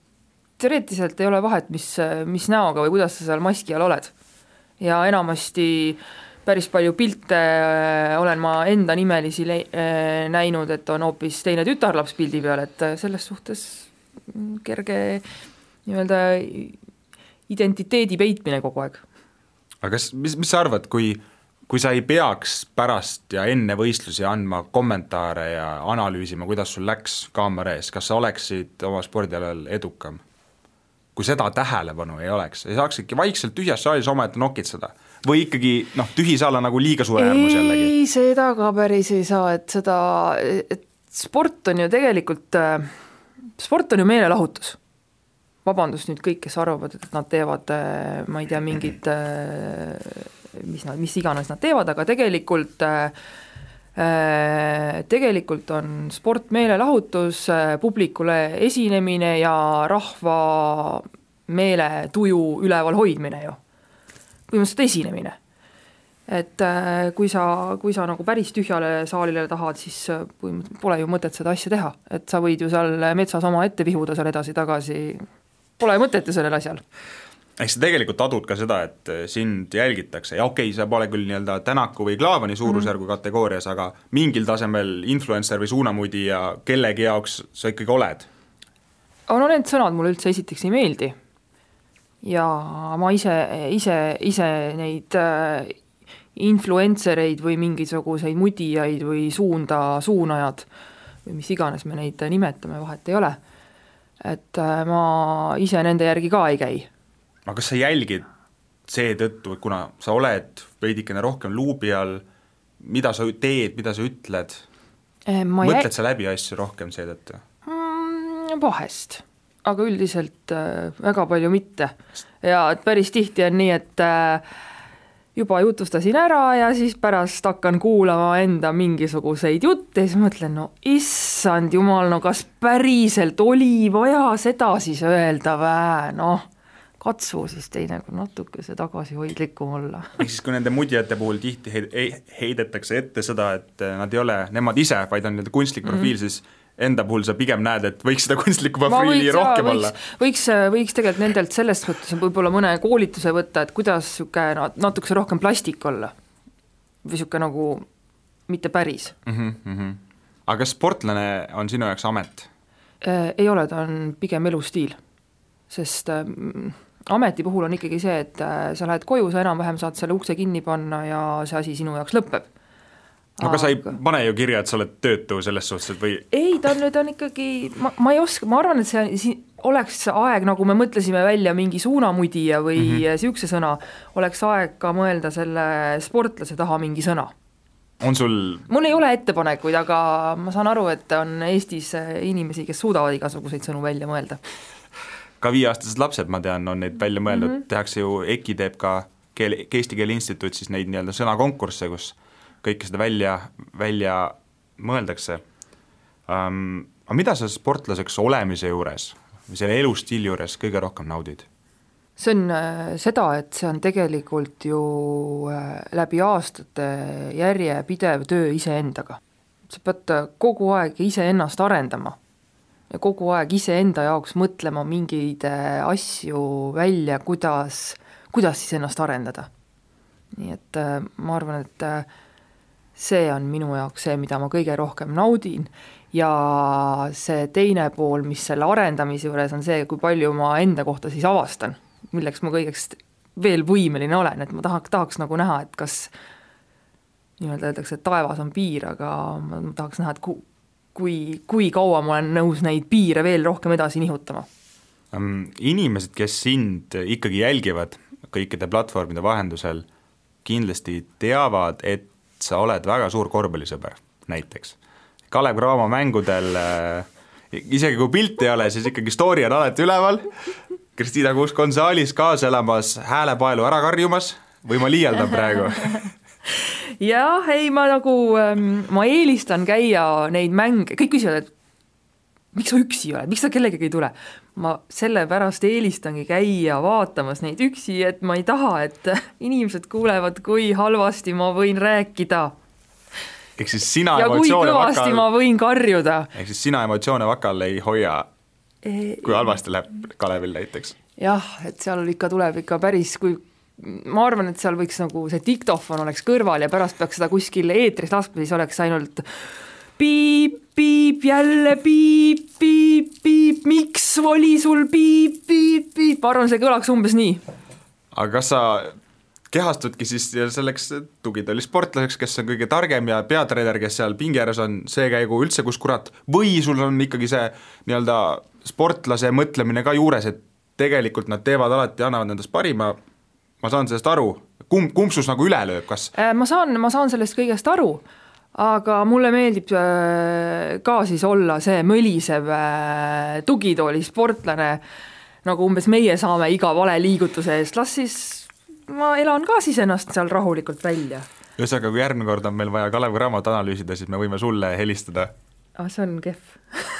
teoreetiliselt ei ole vahet, mis, mis näoga või kuidas sa seal maski all oled. ja enamasti päris palju pilte äh, olen ma enda nimelisi äh, näinud, et on hoopis teine tütarlaps pildi peal, et selles suhtes kerge nii-öelda identiteedi peitmine kogu aeg. aga kas, mis, mis sa arvad, kui kui sa ei peaks pärast ja enne võistlusi andma kommentaare ja analüüsima, kuidas sul läks kaamera ees, kas sa oleksid oma spordialal edukam? kui seda tähelepanu ei oleks, ei saaks ikka vaikselt tühjas saalis omaette nokitseda või ikkagi noh, tühi saal on nagu liiga suure äärmus jällegi? ei, seda ka päris ei saa, et seda, et sport on ju tegelikult, sport on ju meelelahutus vabandust nüüd kõik, kes arvavad, et nad teevad, ma ei tea, mingit mis nad, mis iganes nad teevad, aga tegelikult tegelikult on sport meelelahutus, publikule esinemine ja rahva meeletuju üleval hoidmine ju. põhimõtteliselt esinemine. et kui sa, kui sa nagu päris tühjale saalile tahad, siis põhimõtteliselt pole ju mõtet seda asja teha, et sa võid ju seal metsas oma ette vihuda seal edasi-tagasi, pole mõtet ju sellel asjal ehk sa tegelikult adud ka seda, et äh, sind jälgitakse ja okei okay,, sa pole küll nii-öelda Tänaku või Klaavani suurusjärgu mm -hmm. kategoorias, aga mingil tasemel influencer või suunamudija kellegi jaoks sa ikkagi oled? no need sõnad mulle üldse esiteks ei meeldi. ja ma ise, ise, ise neid äh, influencer eid või mingisuguseid mudijaid või suunda, suunajad või mis iganes me neid nimetame, vahet ei ole, et äh, ma ise nende järgi ka ei käi aga kas sa jälgid seetõttu, et kuna sa oled veidikene rohkem luubi all, mida sa teed, mida sa ütled, eh, mõtled sa läbi asju rohkem seetõttu mm,? Vahest, aga üldiselt äh, väga palju mitte. ja et päris tihti on nii, et äh, juba jutustasin ära ja siis pärast hakkan kuulama enda mingisuguseid jutte ja siis mõtlen, no issand jumal, no kas päriselt oli vaja seda siis öelda vä, noh katsu siis teinekord natukese tagasihoidlikum olla. [laughs] ehk siis, kui nende mudjate puhul tihti heidetakse ette seda, et nad ei ole nemad ise, vaid on nii-öelda kunstlik mhm. profiil mm, -hmm. siis enda puhul sa pigem näed, et võiks seda kunstlikku profiili rohkem võiks, olla. võiks, võiks tegelikult nendelt selles mõttes võib-olla mõne koolituse võtta, et kuidas niisugune natukese rohkem plastik olla. või niisugune nagu mitte päris mm. -hmm. aga kas sportlane on sinu jaoks amet? Äh, ei ole, ta on pigem elustiil, sest äh, ameti puhul on ikkagi see, et äh, sa lähed koju, sa enam-vähem saad selle ukse kinni panna ja see asi sinu jaoks lõpeb. aga Aga... sa ei pane ju kirja, et sa oled töötu selles suhtes, et või? ei, ta nüüd on ikkagi, ma, ma ei oska, ma arvan, et see siin oleks aeg, nagu me mõtlesime välja mingi suunamudija või niisuguse mm -hmm. sõna, oleks aeg ka mõelda selle sportlase taha mingi sõna on sul mul ei ole ettepanekuid, aga ma saan aru, et on Eestis inimesi, kes suudavad igasuguseid sõnu välja mõelda ka viieaastased lapsed, ma tean, on neid välja mõeldud mm, -hmm. tehakse ju, EKI teeb ka keel, Eesti Keele Instituut siis neid nii-öelda sõnakonkursse, kus kõike seda välja, välja mõeldakse um,. aga mida sa sportlaseks olemise juures või selle elustiili juures kõige rohkem naudid? see on äh, seda, et see on tegelikult ju äh, läbi aastate järjepidev töö iseendaga. sa pead kogu aeg iseennast arendama kogu aeg iseenda jaoks mõtlema mingeid äh, asju välja, kuidas, kuidas siis ennast arendada. nii et äh, ma arvan, et äh, see on minu jaoks see, mida ma kõige rohkem naudin ja see teine pool, mis selle arendamise juures on see, kui palju ma enda kohta siis avastan, milleks ma kõigeks veel võimeline olen, et ma tahaks, tahaks nagu näha, et kas nii-öelda öeldakse, et taevas on piir, aga ma, tahaks näha, et ku-, kui, kui kaua ma olen nõus neid piire veel rohkem edasi nihutama? Inimesed, kes sind ikkagi jälgivad kõikide platvormide vahendusel, kindlasti teavad, et sa oled väga suur korvpallisõber, näiteks. Kalev Cramo mängudel äh, isegi kui pilti ei ole, siis ikkagi story on alati üleval, Kristiina Kuusk on saalis kaasa elamas, häälepaelu ära karjumas või ma liialdan praegu [laughs] jah, ei ma nagu, ähm, ma eelistan käia neid mänge, kõik küsivad, et miks sa üksi oled, miks sa kellegagi ei tule? ma sellepärast eelistangi käia vaatamas neid üksi, et ma ei taha, et [laughs] inimesed kuulevad, kui halvasti ma võin rääkida. ehk siis sina ja kui kõvasti vakal... ma võin karjuda. ehk siis sina emotsioone vakal ei hoia, kui halvasti läheb Kalevil näiteks? jah, et seal ikka tuleb ikka päris, kui ma arvan, et seal võiks nagu see diktofon oleks kõrval ja pärast peaks seda kuskil eetris laskma, siis oleks ainult piip, piip, jälle piip, piip, piip, miks oli sul piip, piip, piip, ma arvan, see kõlaks umbes nii. aga kas sa kehastudki siis selleks tugitoolisportlaseks, kes on kõige targem ja peatreener, kes seal pinge ääres on, see käigu üldse kus kurat, või sul on ikkagi see nii-öelda sportlase mõtlemine ka juures, et tegelikult nad teevad alati, annavad endast parima, ma saan sellest aru, kumb, kumb sus nagu üle lööb, kas? Äh, ma saan, ma saan sellest kõigest aru, aga mulle meeldib äh, ka siis olla see mölisev äh, tugitoolisportlane, nagu umbes meie saame iga vale liigutuse eest, las siis ma elan ka siis ennast seal rahulikult välja. ühesõnaga, kui järgmine kord on meil vaja Kalev Cramot analüüsida, siis me võime sulle helistada. ah, see on kehv [laughs]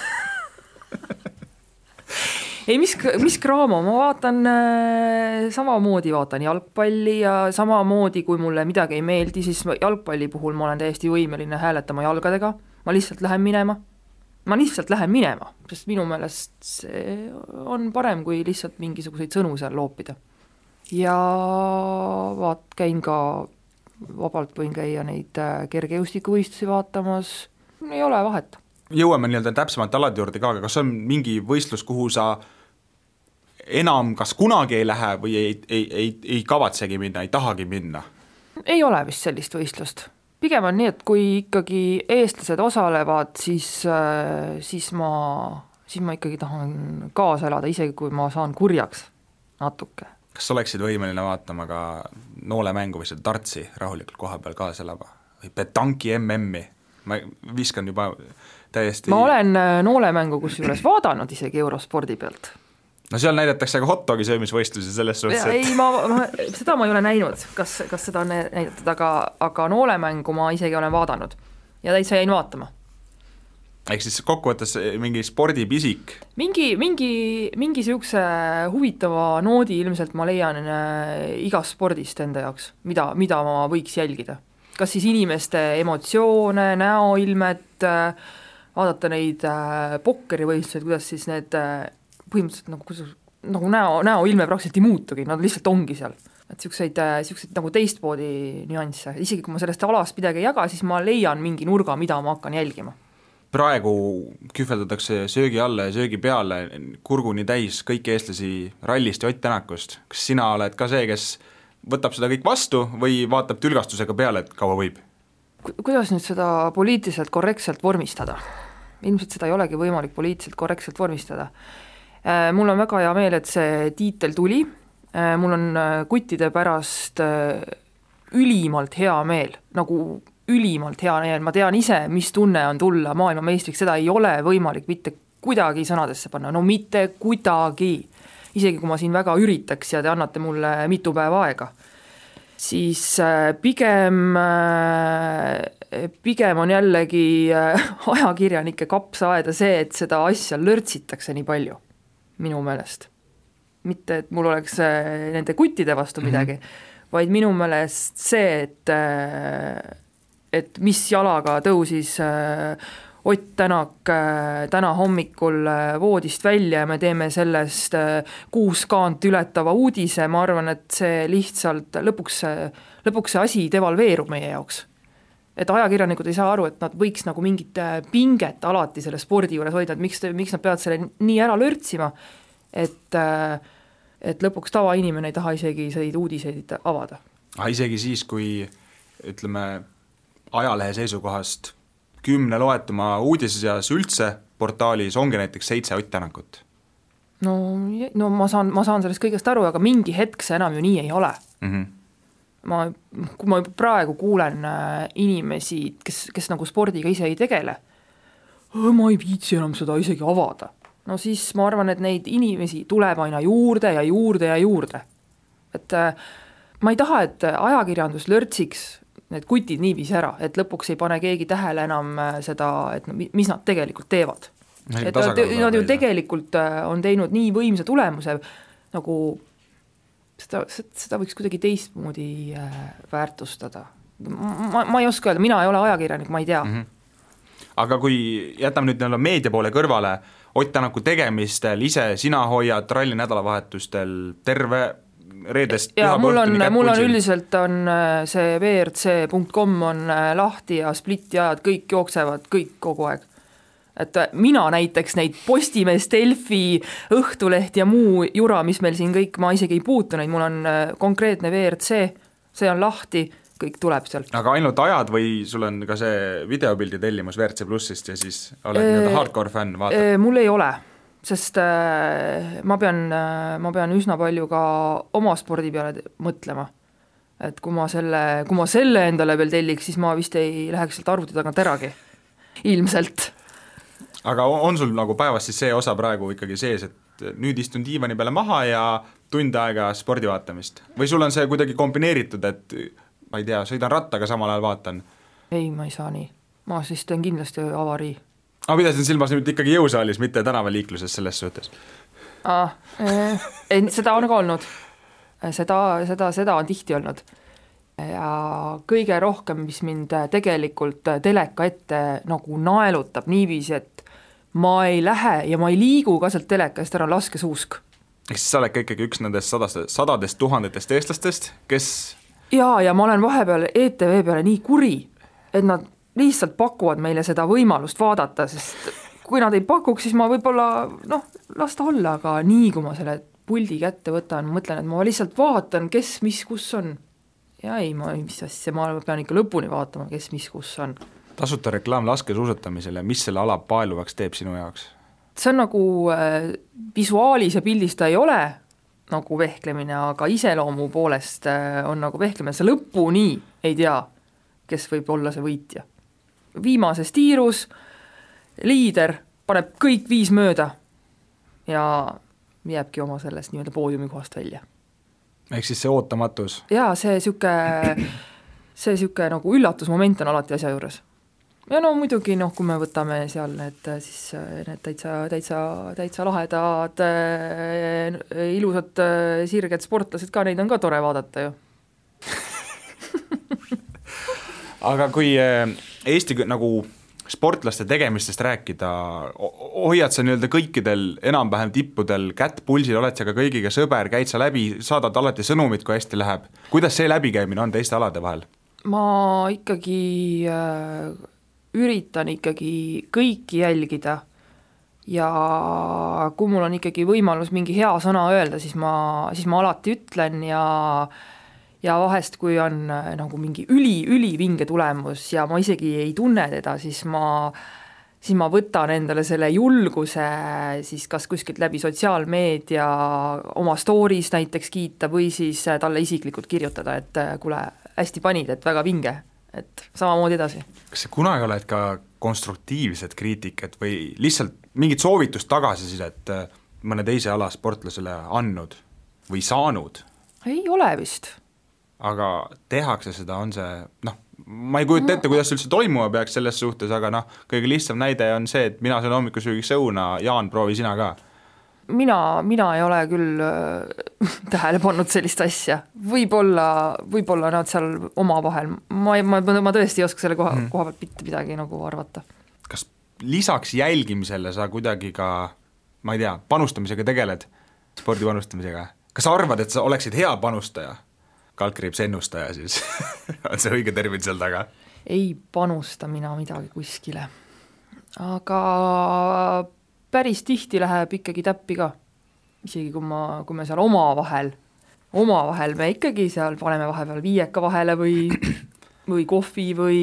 ei, mis, mis Cramo, ma vaatan äh, samamoodi vaatan jalgpalli ja samamoodi, kui mulle midagi ei meeldi, siis jalgpalli puhul ma olen täiesti võimeline hääletama jalgadega, ma lihtsalt lähen minema. ma lihtsalt lähen minema, sest minu meelest see on parem, kui lihtsalt mingisuguseid sõnu seal loopida ja vaat käin ka, vabalt võin käia neid äh, kergejõustikuvõistlusi vaatamas, ei ole vahet. jõuame nii-öelda täpsemalt alade juurde ka, aga kas on mingi võistlus, kuhu sa enam kas kunagi ei lähe või ei, ei, ei, ei kavatsegi minna, ei tahagi minna? ei ole vist sellist võistlust. pigem on nii, et kui ikkagi eestlased osalevad, siis, äh, siis ma, siis ma ikkagi tahan kaasa elada, isegi kui ma saan kurjaks natuke kas sa oleksid võimeline vaatama ka noolemängu või seda dartsi rahulikult koha peal kaasa elama või petanki MM-i, ma viskan juba täiesti ma olen äh, noolemängu kusjuures vaadanud isegi eurospordi pealt. No seal näidatakse ka hot dogi söömisvõistlusi selles suhtes, et ei, ma, ma, seda ma ei ole näinud, kas, kas seda on näidatud, aga, aga noolemängu ma isegi olen vaadanud ja täitsa jäin vaatama ehk siis kokkuvõttes mingi spordipisik? mingi, mingi, mingi niisuguse huvitava noodi ilmselt ma leian äh, igast spordist enda jaoks, mida, mida ma võiks jälgida. kas siis inimeste emotsioone, näoilmet äh,, vaadata neid pokkerivõistluseid, kuidas siis need põhimõtteliselt nagu, kuidas nagu näo, näoilme praktiliselt ei muutugi, nad lihtsalt ongi seal. et niisuguseid, niisuguseid äh, nagu teistmoodi nüansse, isegi kui ma sellest alast midagi ei jaga, siis ma leian mingi nurga, mida ma hakkan jälgima praegu kühveldatakse söögi alla ja söögi peale kurguni täis kõiki eestlasi rallist ja Ott Tänakust. kas sina oled ka see, kes võtab seda kõik vastu või vaatab tülgastusega peale, et kaua võib? kuidas nüüd seda poliitiliselt korrektselt vormistada? ilmselt seda ei olegi võimalik poliitiliselt korrektselt vormistada. Äh, mul on väga hea meel, et see tiitel tuli, äh, mul on äh, kuttide pärast ülimalt hea meel, nagu ülimalt hea meel, ma tean ise, mis tunne on tulla maailmameistriks, seda ei ole võimalik mitte kuidagi sõnadesse panna, no mitte kuidagi. isegi kui ma siin väga üritaks ja te annate mulle mitu päeva aega, siis pigem, pigem on jällegi [laughs] ajakirjanike kapsaaeda see, et seda asja lörtsitakse nii palju, minu meelest. mitte, et mul oleks nende kuttide vastu midagi mm, -hmm. vaid minu meelest see, et et mis jalaga tõusis äh, Ott Tänak äh, täna hommikul äh, voodist välja ja me teeme sellest kuus kaant ületava uudise, ma arvan, et see lihtsalt lõpuks, lõpuks see asi devalveerub meie jaoks. Et ajakirjanikud ei saa aru, et nad võiks nagu mingit pinget alati selle spordi juures hoida, et miks, miks nad peavad selle nii ära lörtsima, et et lõpuks tavainimene ei taha isegi neid uudiseid avada. aga isegi siis, kui ütleme, ajalehe seisukohast kümne loetuma uudise seas üldse portaalis ongi näiteks seitse Ott Tänakut? no, no ma saan, ma saan sellest kõigest aru, aga mingi hetk see enam ju nii ei ole mm. -hmm. Ma, kui ma praegu kuulen äh, inimesi, kes, kes nagu spordiga ise ei tegele, ma ei viitsi enam seda isegi avada. no siis ma arvan, et neid inimesi tuleb aina juurde ja juurde ja juurde. et äh, ma ei taha, et ajakirjandus lörtsiks need kutid niiviisi ära, et lõpuks ei pane keegi tähele enam äh, seda, et no mis nad tegelikult teevad. et nad, nad ju tegelikult on teinud nii võimsa tulemuse, nagu seda, seda võiks kuidagi teistmoodi äh, väärtustada. ma, ma ei oska öelda, mina ei ole ajakirjanik, ma ei tea mm. -hmm aga kui jätame nüüd nii-öelda meedia poole kõrvale, Ott Tänaku tegemistel ise sina hoiad ralli nädalavahetustel terve reedest ja mul on, mul on üldiselt on äh, see WRC.com on äh, lahti ja spliti ajad kõik jooksevad kõik kogu aeg. Et äh, mina näiteks neid Postimees, Delfi, Õhtuleht ja muu jura, mis meil siin kõik, ma isegi ei puutu neid, mul on konkreetne WRC see on lahti, kõik tuleb sealt. aga ainult ajad või sul on ka see videopildi tellimus WRC plussist ja siis oled nii-öelda hardcore fänn, vaatad? mul ei ole, sest äh, ma pean äh,, ma pean üsna palju ka oma spordi peale mõtlema. et kui ma selle, kui ma selle endale veel telliks, siis ma vist ei läheks sealt arvuti tagant äragi, ilmselt. Aga on sul nagu päevas siis see osa praegu ikkagi sees, et nüüd istun diivani peale maha ja tund aega spordi vaatamist või sul on see kuidagi kombineeritud, et ma ei tea, sõidan rattaga, samal ajal vaatan? ei, ma ei saa nii, ma siis teen kindlasti avarii. ma pidasin silmas nüüd ikkagi jõusaalis, mitte tänavaliikluses selles suhtes ah,. ei, seda on ka olnud. seda, seda, seda on tihti olnud. ja kõige rohkem, mis mind tegelikult teleka ette nagu naelutab niiviisi, et ma ei lähe ja ma ei liigu ka sealt teleka eest ära, laskesuusk ehk siis sa oled ka ikkagi üks nendest sadast, sadadest tuhandetest eestlastest, kes jaa, ja ma olen vahepeal ETV peale nii kuri, et nad lihtsalt pakuvad meile seda võimalust vaadata, sest kui nad ei pakuks, siis ma võib-olla noh, las ta olla, aga nii, kui ma selle puldi kätte võtan, mõtlen, et ma lihtsalt vaatan, kes, mis, kus on. ja ei, ma, mis asja, ma pean ikka lõpuni vaatama, kes, mis, kus on. Tasuta reklaam laskesuusatamisele, mis selle ala paeluvaks teeb sinu jaoks? see on nagu äh, visuaalis ja pildis ta ei ole nagu vehklemine, aga iseloomu poolest äh, on nagu vehklemine, sa lõpuni ei tea, kes võib olla see võitja. viimases tiirus liider paneb kõik viis mööda ja jääbki oma sellest nii-öelda poodiumikohast välja. ehk siis see ootamatus? jaa, see niisugune, see niisugune nagu üllatusmoment on alati asja juures ja no muidugi noh, kui me võtame seal need siis need täitsa, täitsa, täitsa lahedad äh, ilusad äh, sirged sportlased ka, neid on ka tore vaadata ju [laughs] aga kui äh, Eesti nagu sportlaste tegemistest rääkida, hoiad sa nii-öelda kõikidel enam-vähem tippudel kätt pulsil, oled sa ka kõigiga sõber, käid sa läbi, saadad alati sõnumit, kui hästi läheb, kuidas see läbikäimine on teiste alade vahel? ma ikkagi äh, üritan ikkagi kõiki jälgida. Ja kui mul on ikkagi võimalus mingi hea sõna öelda, siis ma, siis ma alati ütlen ja ja vahest, kui on äh, nagu mingi üli, ülivinge tulemus ja ma isegi ei tunne teda, siis ma siis ma võtan endale selle julguse siis kas kuskilt läbi sotsiaalmeedia oma story's näiteks kiita või siis talle isiklikult kirjutada, et äh, kuule, hästi panid, et väga vinge et samamoodi edasi. kas sa kunagi oled ka konstruktiivset kriitikat või lihtsalt mingit soovitust, tagasisidet äh, mõne teise ala sportlasele andnud või saanud? ei ole vist. aga tehakse seda, on see noh, ma ei kujuta ette, kuidas see üldse toimuma peaks selles suhtes, aga noh, kõige lihtsam näide on see, et mina söön hommikusöögiks õuna, Jaan, proovi sina ka mina, mina ei ole küll äh, [laughs] tähele pannud sellist asja, võib-olla, võib-olla nad seal omavahel, ma ma, ma tõesti ei oska selle koha hmm., koha pealt mitte midagi nagu arvata. kas lisaks jälgimisele sa kuidagi ka, ma ei tea, panustamisega tegeled, spordi panustamisega, kas sa arvad, et sa oleksid hea panustaja? kaldkriips ennustaja siis [laughs] on see õige termin seal taga? ei panusta mina midagi kuskile, aga päris tihti läheb ikkagi täppi ka. isegi kui ma, kui me seal omavahel, omavahel me ikkagi seal paneme vahepeal viieka vahele või, või kohvi või,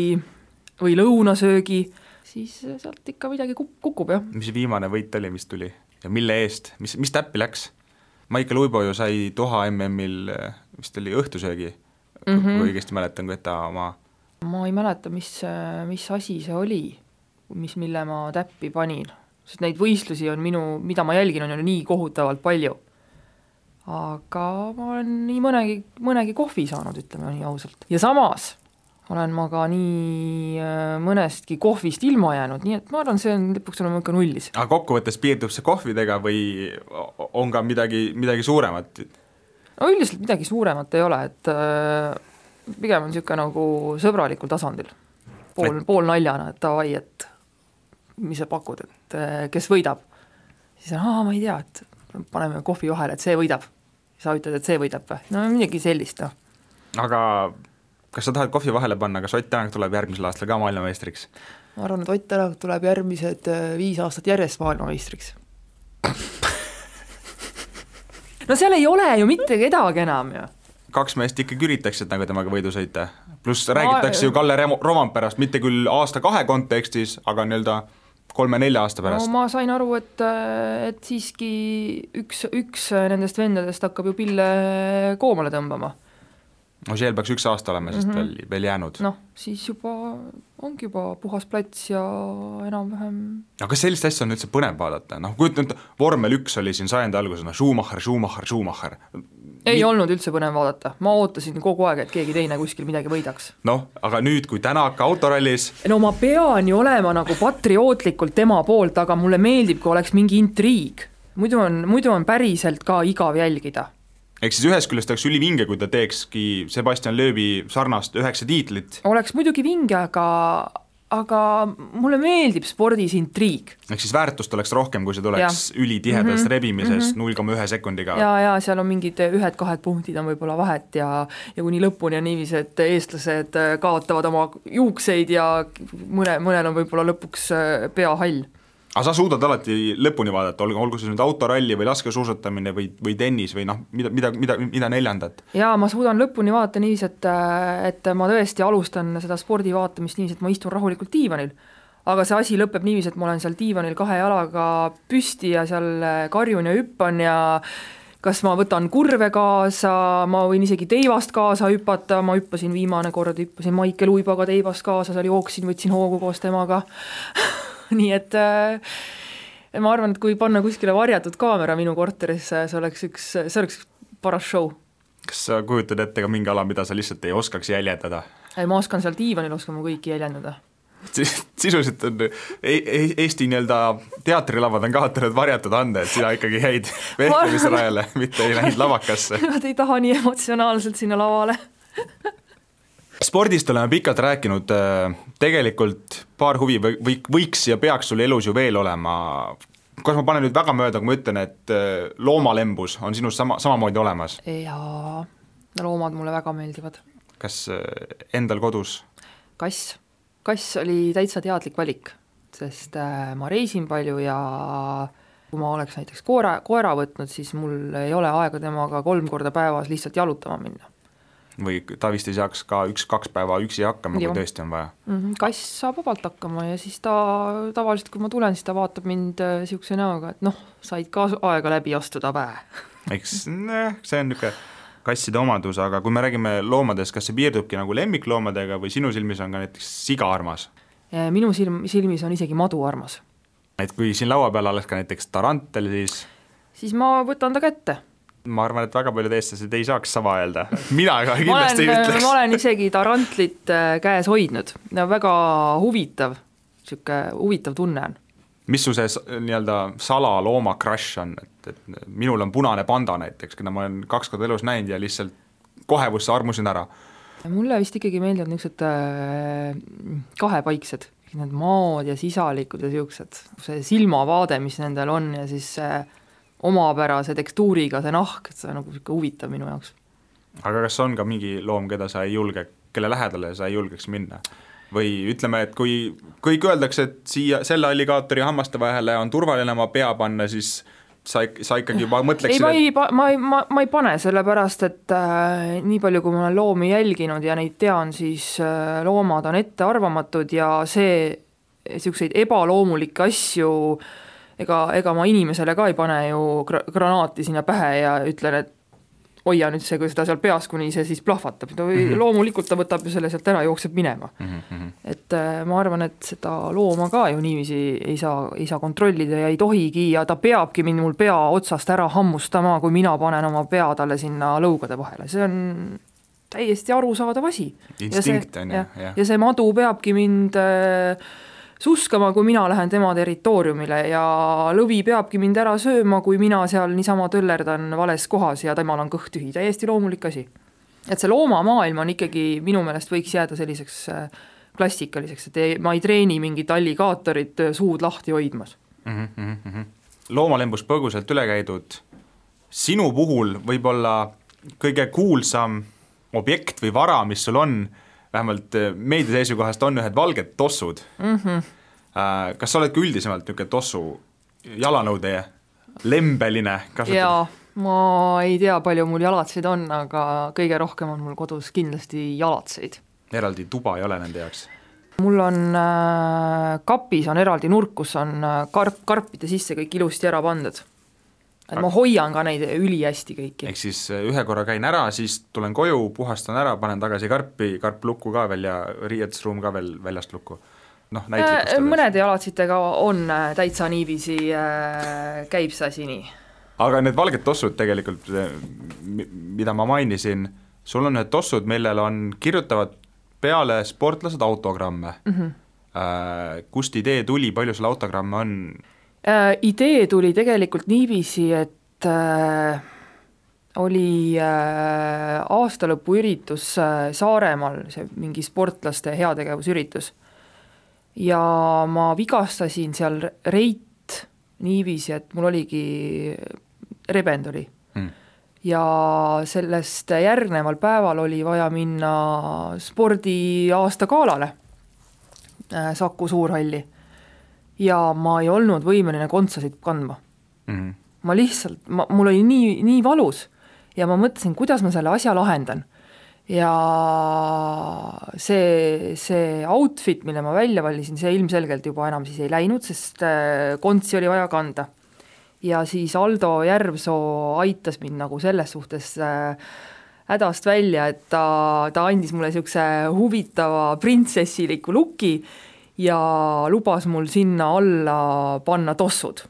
või lõunasöögi, siis sealt ikka midagi kukub, jah. mis viimane võit oli, mis tuli ja mille eest, mis, mis täppi läks? Maicel Uibo ju sai Doha MM-il vist oli õhtusöögi mm, -hmm. kui õigesti mäletan, kui ta oma ma ei mäleta, mis, mis asi see oli, mis, mille ma täppi panin sest neid võistlusi on minu, mida ma jälgin, on ju nii kohutavalt palju. aga ma olen nii mõnegi, mõnegi kohvi saanud, ütleme nii ausalt, ja samas olen ma ka nii äh, mõnestki kohvist ilma jäänud, nii et ma arvan, see on lõpuks olema ikka nullis. aga kokkuvõttes piirdub see kohvidega või on ka midagi, midagi suuremat? no üldiselt midagi suuremat ei ole, et äh, pigem on niisugune nagu sõbralikul tasandil. pool, pool naljana, et davai, et mis sa pakud, et eh, kes võidab? siis on, aa, ma ei tea, et paneme kohvi vahele, et see võidab. sa ütled, et see võidab või? no midagi sellist, noh. aga kas sa tahad kohvi vahele panna, kas Ott Tänak tuleb järgmisel aastal ka maailmameistriks? ma arvan, et Ott Tänak tuleb järgmised eh, viis aastat järjest maailmameistriks [laughs] no seal ei ole ju mitte kedagi enam ju. kaks meest ikkagi üritaksid nagu temaga võidu sõita. pluss räägitakse ju Kalle Remo-, Romandperast mitte küll aasta-kahe kontekstis, aga nii-öelda kolme-nelja aasta pärast. no ma sain aru, et, et siiski üks, üks nendest vendadest hakkab ju pille koomale tõmbama. no Žeel peaks üks aasta olema siis mm -hmm. veel, veel jäänud. noh, siis juba ongi juba puhas plats ja enam-vähem aga kas sellist asja on üldse põnev vaadata, noh kujuta ette, vormel üks oli siin sajandi alguses, noh Schumacher, Schumacher, Schumacher, ei Nii... olnud üldse põnev vaadata, ma ootasin kogu aeg, et keegi teine kuskil midagi võidaks. noh, aga nüüd, kui Tänak autorallis no ma pean ju olema nagu patriootlikult tema poolt, aga mulle meeldib, kui oleks mingi intriig. muidu on, muidu on päriselt ka igav jälgida ehk siis ühest küljest oleks ülivinge, kui ta teekski Sebastian Loebi sarnast üheksa tiitlit. oleks muidugi vinge, aga aga mulle meeldib spordis intriig. ehk siis väärtust oleks rohkem, kui see tuleks ülitihedas mm -hmm. rebimises mhm. null koma ühe sekundiga. ja, ja seal on mingid ühed-kahed punktid on võib-olla vahet ja, ja kuni lõpuni on niiviisi, et eestlased kaotavad oma juukseid ja mõne, mõnel on võib-olla lõpuks pea hall aga sa suudad alati lõpuni vaadata, olgu, olgu see nüüd autoralli või laskesuusatamine või, või tennis või noh, mida, mida, mida, mida neljandat? jaa, ma suudan lõpuni vaadata niiviisi, et, et ma tõesti alustan seda spordi vaatamist niiviisi, et ma istun rahulikult diivanil. aga see asi lõpeb niiviisi, et ma olen seal diivanil kahe jalaga püsti ja seal karjun ja hüppan ja kas ma võtan kurve kaasa, ma võin isegi teivast kaasa hüpata, ma hüppasin viimane kord, hüppasin Maicel Uiboga teivast kaasa, seal jooksin, võtsin hoogu koos temaga [laughs] [laughs] nii et äh, ma arvan, et kui panna kuskile varjatud kaamera minu korterisse, see oleks üks, see oleks paras show. kas sa kujutad ette ka mingi ala, mida sa lihtsalt ei oskaks jäljendada? ei, ma oskan seal diivanil, oskan ma kõiki jäljendada sisuliselt on e e Eesti nii-öelda teatrilavad on kaotanud varjatud ande, et sina ikkagi jäid [laughs] vehklemisrajale, mitte ei läinud lavakasse. [laughs] Nad ei taha nii emotsionaalselt sinna lavale spordist oleme pikalt rääkinud, äh, tegelikult paar huvi või, või võiks ja peaks sul elus ju veel olema. kas ma panen nüüd väga mööda, kui ma ütlen, et äh, loomalembus on sinus sama, samamoodi olemas? jaa, loomad mulle väga meeldivad. kas äh, endal kodus? kass, kass oli täitsa teadlik valik, sest ma reisin palju ja kui ma oleks näiteks koera, koera võtnud, siis mul ei ole aega temaga kolm korda päevas lihtsalt jalutama minna või ta vist ei saaks ka üks-kaks päeva üksi hakkama, kui tõesti on vaja mm. -hmm. kass saab vabalt hakkama ja siis ta tavaliselt, kui ma tulen, siis ta vaatab mind niisuguse äh, näoga, et noh, said ka aega läbi astuda vä. eks noh, see on niisugune kasside omadus, aga kui me räägime loomadest, kas see piirdubki nagu lemmikloomadega või sinu silmis on ka näiteks siga armas? minu silm, silmis on isegi madu armas. et kui siin laua peal oleks ka näiteks tarantel, siis siis ma võtan ta kätte ma arvan, et väga paljud eestlased ei saaks sama öelda, mina ka [laughs] kindlasti olen, ei ütleks. ma olen isegi Tarantlit äh, käes hoidnud, väga huvitav, niisugune huvitav tunne on. mis su see nii-öelda salalooma crush on, et, et minul on punane panda näiteks, keda ma olen kaks korda elus näinud ja lihtsalt kohevusse armusin ära. mulle vist ikkagi meeldivad niisugused äh, kahepaiksed, need maod ja sisalikud ja niisugused, see silmavaade, mis nendel on ja siis äh, omapärase tekstuuriga see nahk, et see on nagu niisugune huvitav minu jaoks. aga kas on ka mingi loom, keda sa ei julge, kelle lähedale sa ei julgeks minna? või ütleme, et kui kõik öeldakse, et siia selle alligaatori hammaste vahele on turvaline oma pea panna, siis sa, sa ikkagi juba mõtleksid ei, ma ei, ma ei, ma, ma ei pane, sellepärast et äh, nii palju, kui ma olen loomi jälginud ja neid tean, siis äh, loomad on ettearvamatud ja see, niisuguseid ebaloomulikke asju äh, ega, ega ma inimesele ka ei pane ju gra-, granaati sinna pähe ja ütlen, et hoia nüüd see, kui seda seal peas, kuni see siis plahvatab, no mm -hmm. loomulikult ta võtab ju selle sealt ära, jookseb minema mm. -hmm. et äh, ma arvan, et seda looma ka ju niiviisi ei saa, ei saa kontrollida ja ei tohigi ja ta peabki mind mul pea otsast ära hammustama, kui mina panen oma pea talle sinna lõugade vahele, see on täiesti arusaadav asi. instinkt on ju, jah. ja see madu peabki mind äh, suskama, kui mina lähen tema territooriumile ja lõvi peabki mind ära sööma, kui mina seal niisama töllerdan vales kohas ja temal on kõht tühi, täiesti loomulik asi. et see loomamaailm on ikkagi, minu meelest võiks jääda selliseks äh, klassikaliseks, et ei, ma ei treeni mingit alligaatorit äh, suud lahti hoidmas mm. -hmm. loomalembust põgusalt üle käidud, sinu puhul võib-olla kõige kuulsam objekt või vara, mis sul on, vähemalt äh, meedia seisukohast on ühed valged tossud mm. -hmm. kas sa oled ka üldisemalt niisugune tossu jalanõude lembeline kasutaja? ma ei tea, palju mul jalatseid on, aga kõige rohkem on mul kodus kindlasti jalatseid. eraldi tuba ei ole nende jaoks? mul on äh, kapis on eraldi nurk, kus on äh, karp, karpide sisse kõik ilusti ära pandud. Et ma hoian ka neid ülihästi kõiki. ehk siis äh, ühe korra käin ära, siis tulen koju, puhastan ära, panen tagasi karpi, karp lukku ka veel ja riietusruum ka veel väljast lukku noh, näitlikustades. mõnede jalatsitega on täitsa niiviisi äh,, käib see asi nii aga need valged tossud tegelikult, mida ma mainisin, sul on need tossud, millel on, kirjutavad peale sportlased autogramme mm. -hmm. Kust idee tuli, palju sul autogramme on? Äh, idee tuli tegelikult niiviisi, et äh, oli äh, aastalõpuüritus äh, Saaremaal, see mingi sportlaste heategevusüritus. ja ma vigastasin seal reit niiviisi, et mul oligi rebend oli mm. ja sellest järgneval päeval oli vaja minna spordiaasta galale äh, Saku Suurhalli ja ma ei olnud võimeline kontsasid kandma mm. -hmm. ma lihtsalt, ma, mul oli nii, nii valus ja ma mõtlesin, kuidas ma selle asja lahendan. ja see, see outfit, mille ma välja valisin, see ilmselgelt juba enam siis ei läinud, sest äh, kontsi oli vaja kanda ja siis Aldo Järvsoo aitas mind nagu selles suhtes äh, hädast välja, et ta, ta andis mulle niisuguse huvitava printsessiliku luki ja lubas mul sinna alla panna tossud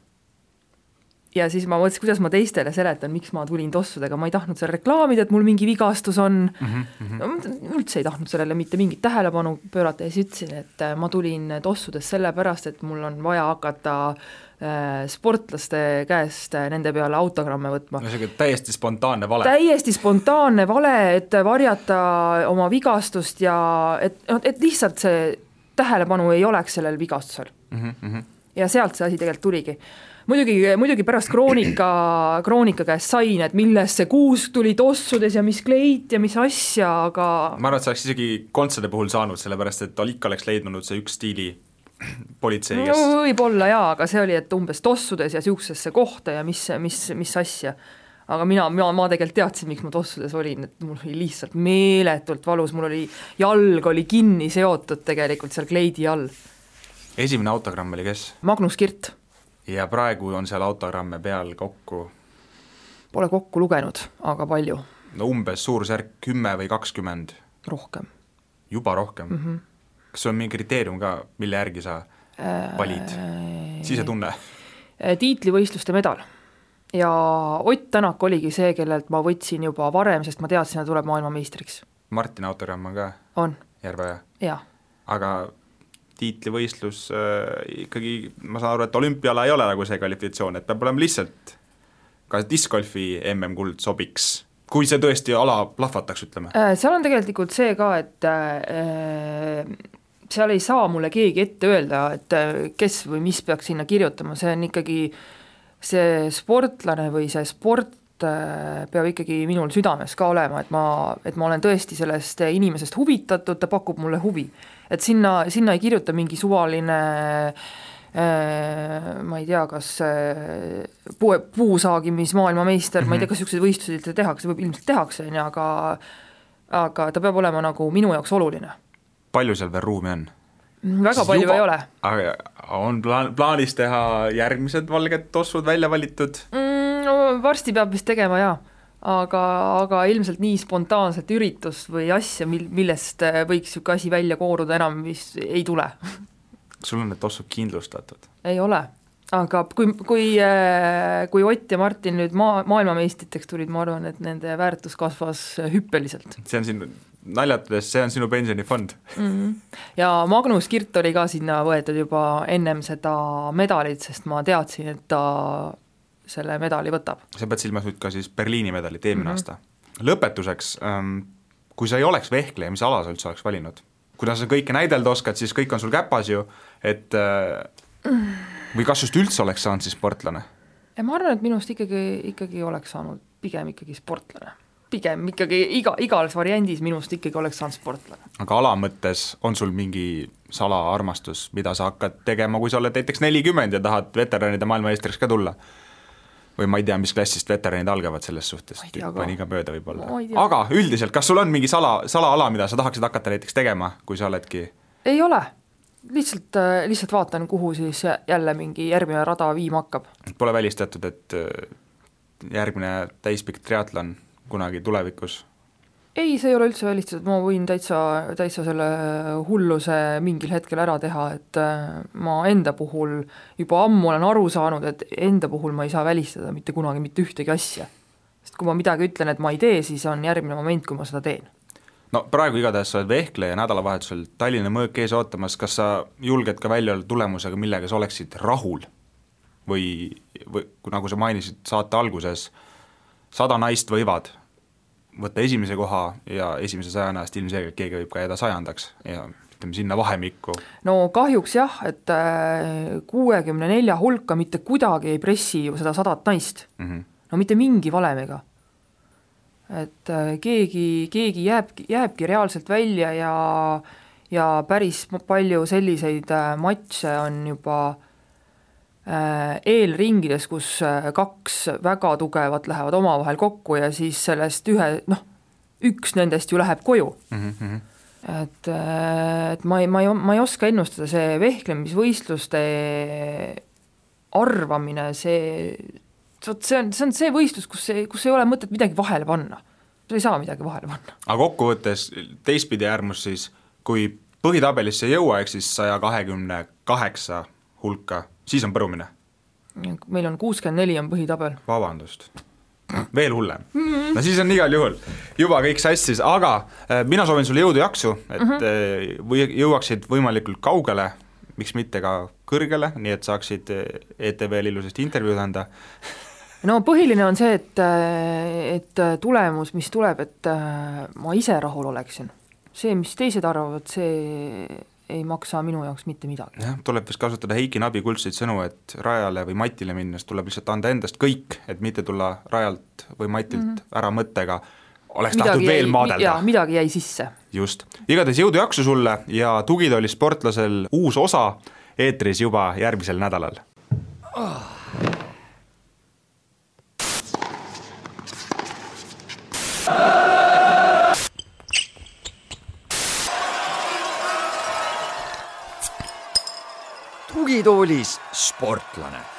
ja siis ma mõtlesin, kuidas ma teistele seletan, miks ma tulin tossudega, ma ei tahtnud seal reklaamida, et mul mingi vigastus on mm, -hmm. no, üldse ei tahtnud sellele mitte mingit tähelepanu pöörata ja siis ütlesin, et äh, ma tulin tossudes sellepärast, et mul on vaja hakata äh, sportlaste käest äh, nende peale autogramme võtma. sihuke täiesti spontaanne vale. täiesti spontaanne vale, et varjata oma vigastust ja et, et lihtsalt see tähelepanu ei oleks sellel vigastusel mm. -hmm. ja sealt see asi tegelikult tuligi muidugi, muidugi pärast Kroonika, Kroonika käest sain, et millest see kuusk tuli tossudes ja mis kleit ja mis asja, aga ma arvan, et sa oleks isegi kontsade puhul saanud, sellepärast et ikka oleks leidnud see üks stiili politsei, kes no, võib-olla jaa, aga see oli, et umbes tossudes ja niisugusesse kohta ja mis, mis, mis asja aga mina, mina, ma tegelikult teadsin, miks ma tossudes olin, et mul oli lihtsalt meeletult valus, mul oli, jalg oli kinni seotud tegelikult seal kleidi all. esimene autogramm oli kes? Magnus Kirt ja praegu on seal autogramme peal kokku? Pole kokku lugenud, aga palju. no umbes suurusjärk kümme või kakskümmend? rohkem. juba rohkem mm? -hmm. kas on mingi kriteerium ka, mille järgi sa valid äh,, sisetunne? tiitlivõistluste medal ja Ott Tänak oligi see, kellelt ma võtsin juba varem, sest ma teadsin, et tuleb maailmameistriks. Martini autogramm on ka? on. Järveoja? jaa. aga tiitlivõistlus äh, ikkagi, ma saan aru, et olümpiala ei ole nagu see kvalifikatsioon, et peab olema lihtsalt ka discgolfi MM-kuld sobiks, kui see tõesti ala plahvataks, ütleme? Äh, seal on tegelikult see ka, et äh, seal ei saa mulle keegi ette öelda, et äh, kes või mis peaks sinna kirjutama, see on ikkagi see sportlane või see sport äh, peab ikkagi minul südames ka olema, et ma, et ma olen tõesti sellest inimesest huvitatud, ta pakub mulle huvi et sinna, sinna ei kirjuta mingi suvaline äh, ma ei tea, kas äh, puu, puusaagimis maailmameister mm, -hmm. ma ei tea, mhm. kas niisuguseid võistlusi üldse tehakse, võib ilmselt tehakse, on ju, aga aga ta peab olema nagu minu jaoks oluline. palju seal veel ruumi on? Väga Siis palju juba, ei ole. aga on plaan, plaanis teha järgmised valged tossud välja valitud mm,? no varsti peab vist tegema, jaa aga, aga ilmselt nii spontaanset üritust või asja, mil, millest äh, võiks niisugune asi välja kooruda, enam vist ei tule. sul on need tossud kindlustatud? ei ole, aga kui, kui, äh, kui Ott ja Martin nüüd maa, maailmameistriteks tulid, ma arvan, et nende väärtus kasvas hüppeliselt. see on siin naljatades, see on sinu pensionifond mm. -hmm. ja Magnus Kirt oli ka sinna võetud juba ennem seda medalit, sest ma teadsin, et ta selle medali võtab. sa pead silmas nüüd ka siis Berliini medalit eelmine mm -hmm. aasta. lõpetuseks, ähm, kui sa ei oleks vehkleja, mis ala sa üldse oleks valinud? kuna sa kõike näidelda oskad, siis kõik on sul käpas ju, et äh, või kas just üldse oleks saanud siis sportlane? ma arvan, et minust ikkagi, ikkagi oleks saanud pigem ikkagi sportlane pigem ikkagi iga, igas variandis minust ikkagi oleks saanud sportlane. aga ala mõttes on sul mingi salaarmastus, mida sa hakkad tegema, kui sa oled näiteks nelikümmend ja tahad veteranide maailmameistriks ka tulla? või ma ei tea, mis klassist veteranid algavad selles suhtes, tükk ka. mööda võib-olla aga üldiselt, kas sul on mingi sala, salaala, mida sa tahaksid hakata näiteks tegema, kui sa oledki ei ole, lihtsalt, lihtsalt vaatan, kuhu siis jälle mingi järgmine rada viima hakkab. Pole välistatud, et äh, järgmine täispikk triatlon kunagi tulevikus ei, see ei ole üldse välistatud, ma võin täitsa, täitsa selle hulluse mingil hetkel ära teha, et äh, ma enda puhul juba ammu olen aru saanud, et enda puhul ma ei saa välistada mitte kunagi mitte ühtegi asja. sest kui ma midagi ütlen, et ma ei tee, siis on järgmine moment, kui ma seda teen. No praegu igatahes sa oled vehkleja nädalavahetusel Tallinna mõõk ees ootamas, kas sa julged ka välja öelda tulemusega, millega sa oleksid rahul? või, või nagu sa mainisid saate alguses, sada naist võivad võtta esimese koha ja esimese sajana eest ilmselgelt keegi võib ka jääda sajandaks ja ütleme sinna vahemikku. no kahjuks jah, et kuuekümne nelja hulka mitte kuidagi ei pressi ju seda sadat naist mm. -hmm. no mitte mingi valemiga. Et äh, keegi, keegi jääbki, jääbki reaalselt välja ja, ja päris palju selliseid äh, matše on juba äh, eelringides, kus kaks väga tugevat lähevad omavahel kokku ja siis sellest ühe, noh, üks nendest ju läheb koju Mm -hmm. et, et ma ei, ma ei, ma ei oska ennustada, see vehklemisvõistluste arvamine, see, vot see on, see on see võistlus, kus ei, kus ei ole mõtet midagi vahele panna. sa ei saa midagi vahele panna. aga kokkuvõttes teistpidi äärmus siis, kui põhitabelisse ei jõua, ehk siis saja kahekümne kaheksa hulka, siis on põrumine. meil on kuuskümmend neli on põhitabel. vabandust, veel hullem. no siis on igal juhul juba kõik sassis, aga äh, mina soovin sulle jõudu, jaksu, et mm -hmm. või jõuaksid võimalikult kaugele, miks mitte ka kõrgele, nii et saaksid äh, ETV-l ilusasti intervjuud anda. No põhiline on see, et, et tulemus, mis tuleb, et ma ise rahul oleksin. see, mis teised arvavad, see ei maksa minu jaoks mitte midagi. jah, tuleb vist kasutada Heiki Nabi kuldseid sõnu, et rajale või matile minnes tuleb lihtsalt anda endast kõik, et mitte tulla rajalt või matilt mm -hmm. ära mõttega, oleks midagi tahtnud veel maadelda. midagi jäi sisse. just, igatahes jõudu-jaksu sulle ja tugitooli sportlasel uus osa eetris juba järgmisel nädalal oh.. Tugitoolis sportlane